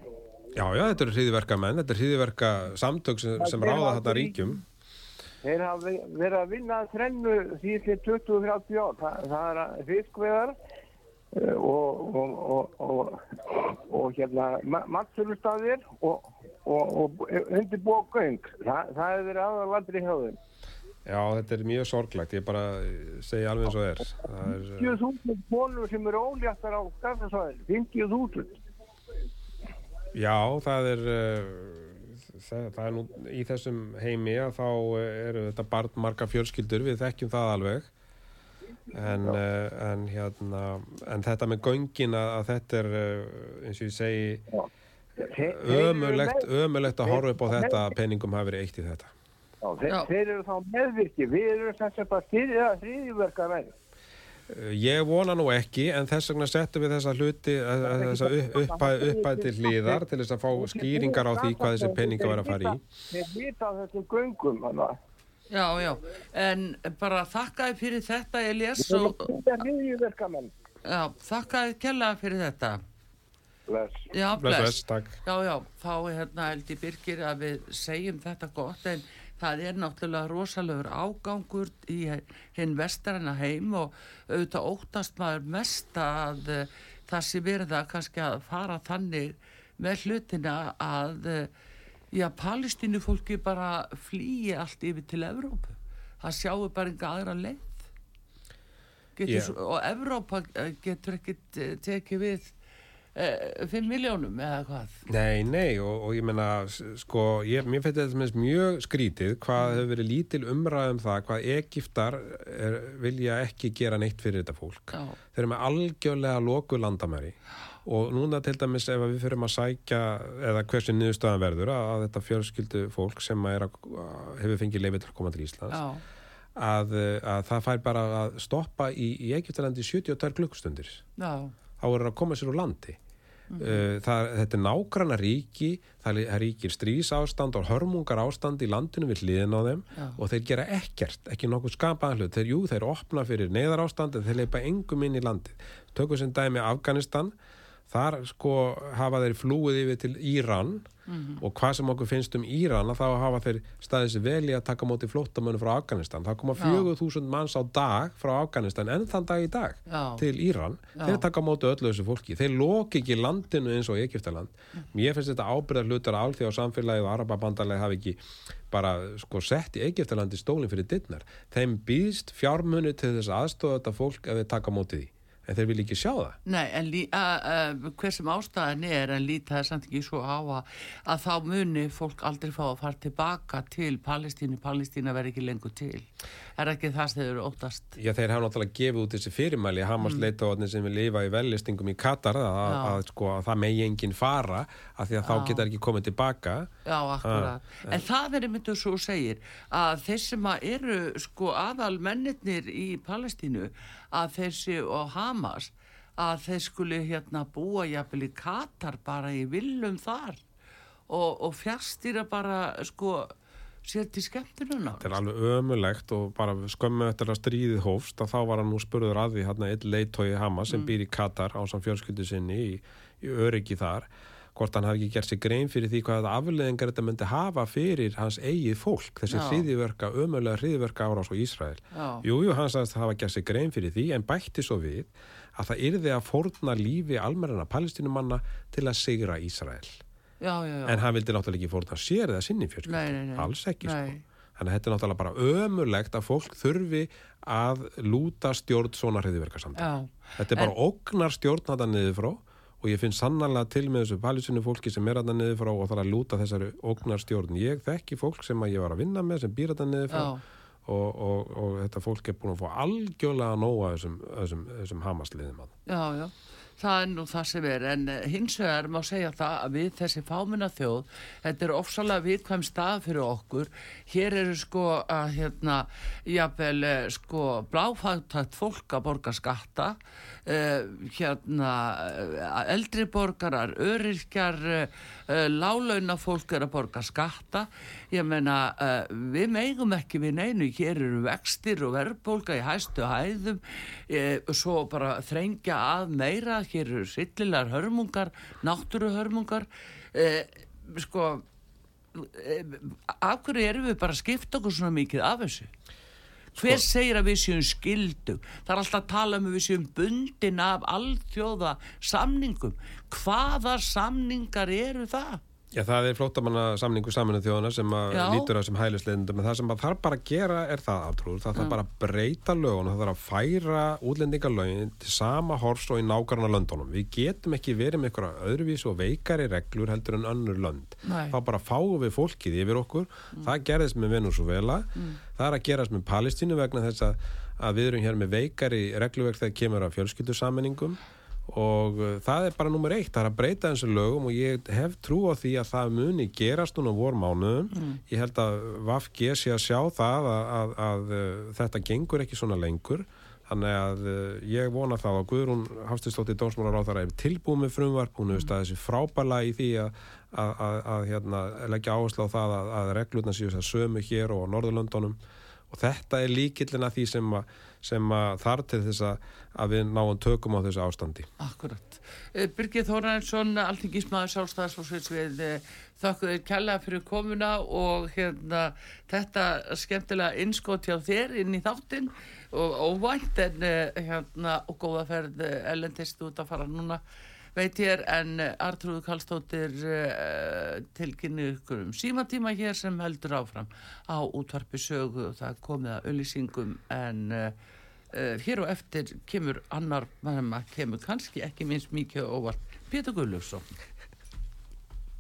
[SPEAKER 3] já, já, þetta eru hriðiverka menn, þetta eru hriðiverka samtök sem, sem ráða þarna ríkjum.
[SPEAKER 8] Þeir hafa ve- verið að vinna þrennu síðan 20-30 ár. Þa, það er að fiskveðar eh, og, og, og, og, og hérna mattsölustafir og, og, og undirbúa göng. Þa, það hefur verið aðalandri hjá þeim.
[SPEAKER 3] Já, þetta er mjög sorglegt, ég bara segi alveg eins og uh,
[SPEAKER 8] 50.000 konur sem eru óléttar á skaffasvæðin. 50.000.
[SPEAKER 3] Já, það er, uh, það, það er nú í þessum heimi að þá uh, eru þetta barn marga fjölskyldur, við þekkjum það alveg. En, uh, en, hérna, en þetta með göngin að, að þetta er, uh, eins og ég segi, ömulegt, ömulegt að horfa upp á þetta að peningum hafi verið eitt í þetta.
[SPEAKER 8] Já, þeir, þeir eru þá meðvirki. Við erum sem sem bara styrja þriðjverkamenn.
[SPEAKER 3] Uh, Ég vona nú ekki, en þess vegna settum við þessa hluti, uh, þessa uppæð uppæð til hlýðar til þess að fá skýringar á því hvað þessi peninga verið að fara í.
[SPEAKER 8] Þeir vita þessum göngum. Þannig að
[SPEAKER 2] Já, já, en bara þakkaði fyrir þetta Elias
[SPEAKER 8] Við
[SPEAKER 2] og
[SPEAKER 8] að styrja þriðjverkamenn.
[SPEAKER 2] já, þakkaði kella fyrir þetta
[SPEAKER 8] Bless.
[SPEAKER 2] Já,
[SPEAKER 3] Bless,
[SPEAKER 2] bless
[SPEAKER 3] bless, takk.
[SPEAKER 2] Já, já, þá hérna held ég Birgir að við segjum þetta gott en það er náttúrulega rosalegur ágangur í hinn vestaranna heim og auðvitað óttast maður mest að uh, það sé verða kannski að fara þannig með hlutina að uh, já, palestínu fólki bara flýi allt yfir til Evrópu. Það sjáu bara enga aðra leið. Getur,
[SPEAKER 3] Já.
[SPEAKER 2] svo, og Evrópa eh, getur ekkit eh, tekið við 5 miljónum eða hvað.
[SPEAKER 3] Nei, nei, og, og ég meina, s- sko, ég, mér finnst þetta mjög skrítið hvað hefur verið lítil umræðum það hvað Egiptar er, vilja ekki gera neitt fyrir þetta fólk.
[SPEAKER 2] Já.
[SPEAKER 3] Þeir eru með algjörlega loku landamæri og núna til dæmis ef við fyrir að sækja eða hversu niðurstöðan verður að, þetta fjölskyldu fólk sem að, hefur fengið leifið til að koma til Íslands að, að það fær bara að stoppa í, í Egiptalandi í 72 klukkustundir
[SPEAKER 2] já,
[SPEAKER 3] þá er það að koma sér úr landi uh, það, þetta er nágranna ríki það ríkir strís ástand og hörmungar ástand í landinu við hliðin á þeim
[SPEAKER 2] Já.
[SPEAKER 3] og þeir gera ekkert, ekki nokkuð skapaðan hlut. Þeir, jú, þeir opna fyrir neyðar ástand en þeir leipa engum inn í landið. Tökum sem dæmi Afganistan þar sko hafa þeir flúið yfir til Íran og hvað sem okkur finnst um Íran að þá hafa þeir staðið sér vel í að taka á móti flóttamönu frá Afganistan. Það koma
[SPEAKER 2] Já.
[SPEAKER 3] 4000 manns á dag frá Afganistan enn þann dag í dag
[SPEAKER 2] Já.
[SPEAKER 3] til Íran,
[SPEAKER 2] Já.
[SPEAKER 3] þeir taka á móti öllu þessu fólki, þeir loki ekki landinu eins og Egyptaland, mér finnst þetta ábyrðar hlutar alþjóð og samfélagið og Arababandalegi hafi ekki bara sko sett í Egyptalandi stólinn fyrir dittnar þeim býðst fjármunu til þess aðstofa þetta fólk ef þeir taka á móti því en þeir vil ekki sjá það.
[SPEAKER 2] Nei, en uh, hver sem ástæðan er en líta er samt ekki svo á að, að þá muni fólk aldrei fá að fara tilbaka til Palestínu, Palestína verði ekki lengur til. Er ekki það sem þeir eru óttast?
[SPEAKER 3] Já, þeir hafa náttúrulega gefið út þessi fyrirmæli Hamas mm. leitaotni sem vil lifa í vellistingum í Katar að, að, að, sko, að það megi enginn fara af því að Já. þá geta ekki komið tilbaka
[SPEAKER 2] Já, akkurat. Ah, en það er mynduð svo segir að þeir sem eru sko aðal mennirnir í Palestínu að þessi og Hamas að þeir skuli hérna búa jafnvel í Katar bara í villum þar og, og fjárstýra bara sko sér til skemmtununa
[SPEAKER 3] Þetta er alveg ömulegt og bara skömmu eftir að stríðið hófst að þá var hann nú spurður að því hérna einn leitói Hamas sem mm. býr í Katar á samt fjölskyldu sinni í, í öryggi þar hvort hann hafi ekki gert sig grein fyrir því hvaða afleðingar þetta myndi hafa fyrir hans eigið fólk, þessi hriðiverka ömulega hriðiverka árás og Ísrael. Jújú, hann sagðist að hafa gert sig grein fyrir því en bætti svo við að það yrði að fórna lífi almerina palestinumanna til að sigra Ísrael.
[SPEAKER 2] Já, já, já.
[SPEAKER 3] en hann vildi náttúrulega ekki fórna sér eða sinni fjölskyld, alls ekki sko. þannig að þetta er náttúrulega bara ömulegt að fólk þurfi að lúta stjórn svona hriðiverka samt þetta er bara en... ógnar stjórn þetta niður frá og ég finn sannarlega til með þessu palisinu fólki sem er að það niður frá og þarf að lúta þessari ógnarstjórn. Ég þekki fólk sem ég var að vinna með sem býr að það niður frá og, og, og þetta fólk er búin að fá algjörlega að nóa þessum, þessum, þessum hamasliðum að.
[SPEAKER 2] Já, já. Það er nú það sem er. En eh, hins vegar má segja það að við þessi fáminna þjóð þetta er ofsalega viðkvæm stað fyrir okkur. Hér eru sko að hérna jáfnvel eh, sko bláfagtætt fólk að borga skatta uh, hérna eldri borgarar, öryrkjar uh, lálauna fólk er að borga skatta. Ég menna uh, við meigum ekki við neinu. Hér eru vextir og verðbólka í hæstu hæðum. Svo bara þrengja að meira. Hér eru sillilegar hörmungar, náttúruhörmungar. Eh, sko eh, af hverju erum við bara að skipta okkur svona mikið af þessu hver sko, segir að við séum skildu það er alltaf að tala um að við séum bundin af allþjóða samningum hvaða samningar eru það?
[SPEAKER 3] Já, það er flótamanna samningu saminu þjóðana sem lítur að sem hælisleindum en það sem þarf bara að gera er það aftrúð það þarf bara að breyta lögun það þarf að færa útlendingalögin til sama horfs og í nákvæmna löndunum við getum ekki verið með eitthvað öðruvís og veikari reglur heldur en önnur lönd. Nei. þá bara fáum við fólkið yfir okkur. Mm. það gerðist með Venezuela mm. það er að gerast með Palestínu vegna þess að, að við erum hér með veikari regluverk þegar kemur að fjölskyldursammeningum og uh, það er bara nummer eitt, það er að breyta þessu lögum og ég hef trú á því að það muni gerast núna voru mánuðum mm. ég held að Vafg sé að sjá það að, að, að, að uh, þetta gengur ekki svona lengur. Þannig að uh, ég vona það að Guðrún Hafstistóttir Dómsmálar á það er tilbúið með frumvarp, hún hefur staðið þessi frábæla í því að hérna, leggja áherslu á það að reglurna séu þess að sömu hér og á Norðurlöndunum. Og þetta er líkillin að því sem að sem þar til þess að við náum tökum á þessu ástandi.
[SPEAKER 2] Akkurat. Eh, Birgir Þóransson, alltingismæður sjálfstæðarsfórsvits við eh, þakkuðir kella fyrir komuna og hérna þetta skemmtilega innskot hjá þér inn í þáttinn og óvænt en eh, hérna og góða ferð ellendist út að fara núna veit ég er en Artrúð Kallstóttir uh, tilkynni ykkur um símatíma hér sem heldur áfram á útvarpi sögu og það komið að auðlýsingum en uh, Uh, hér og eftir kemur annar, kemur kannski ekki minst mikið óvart, Pétur Gullufsson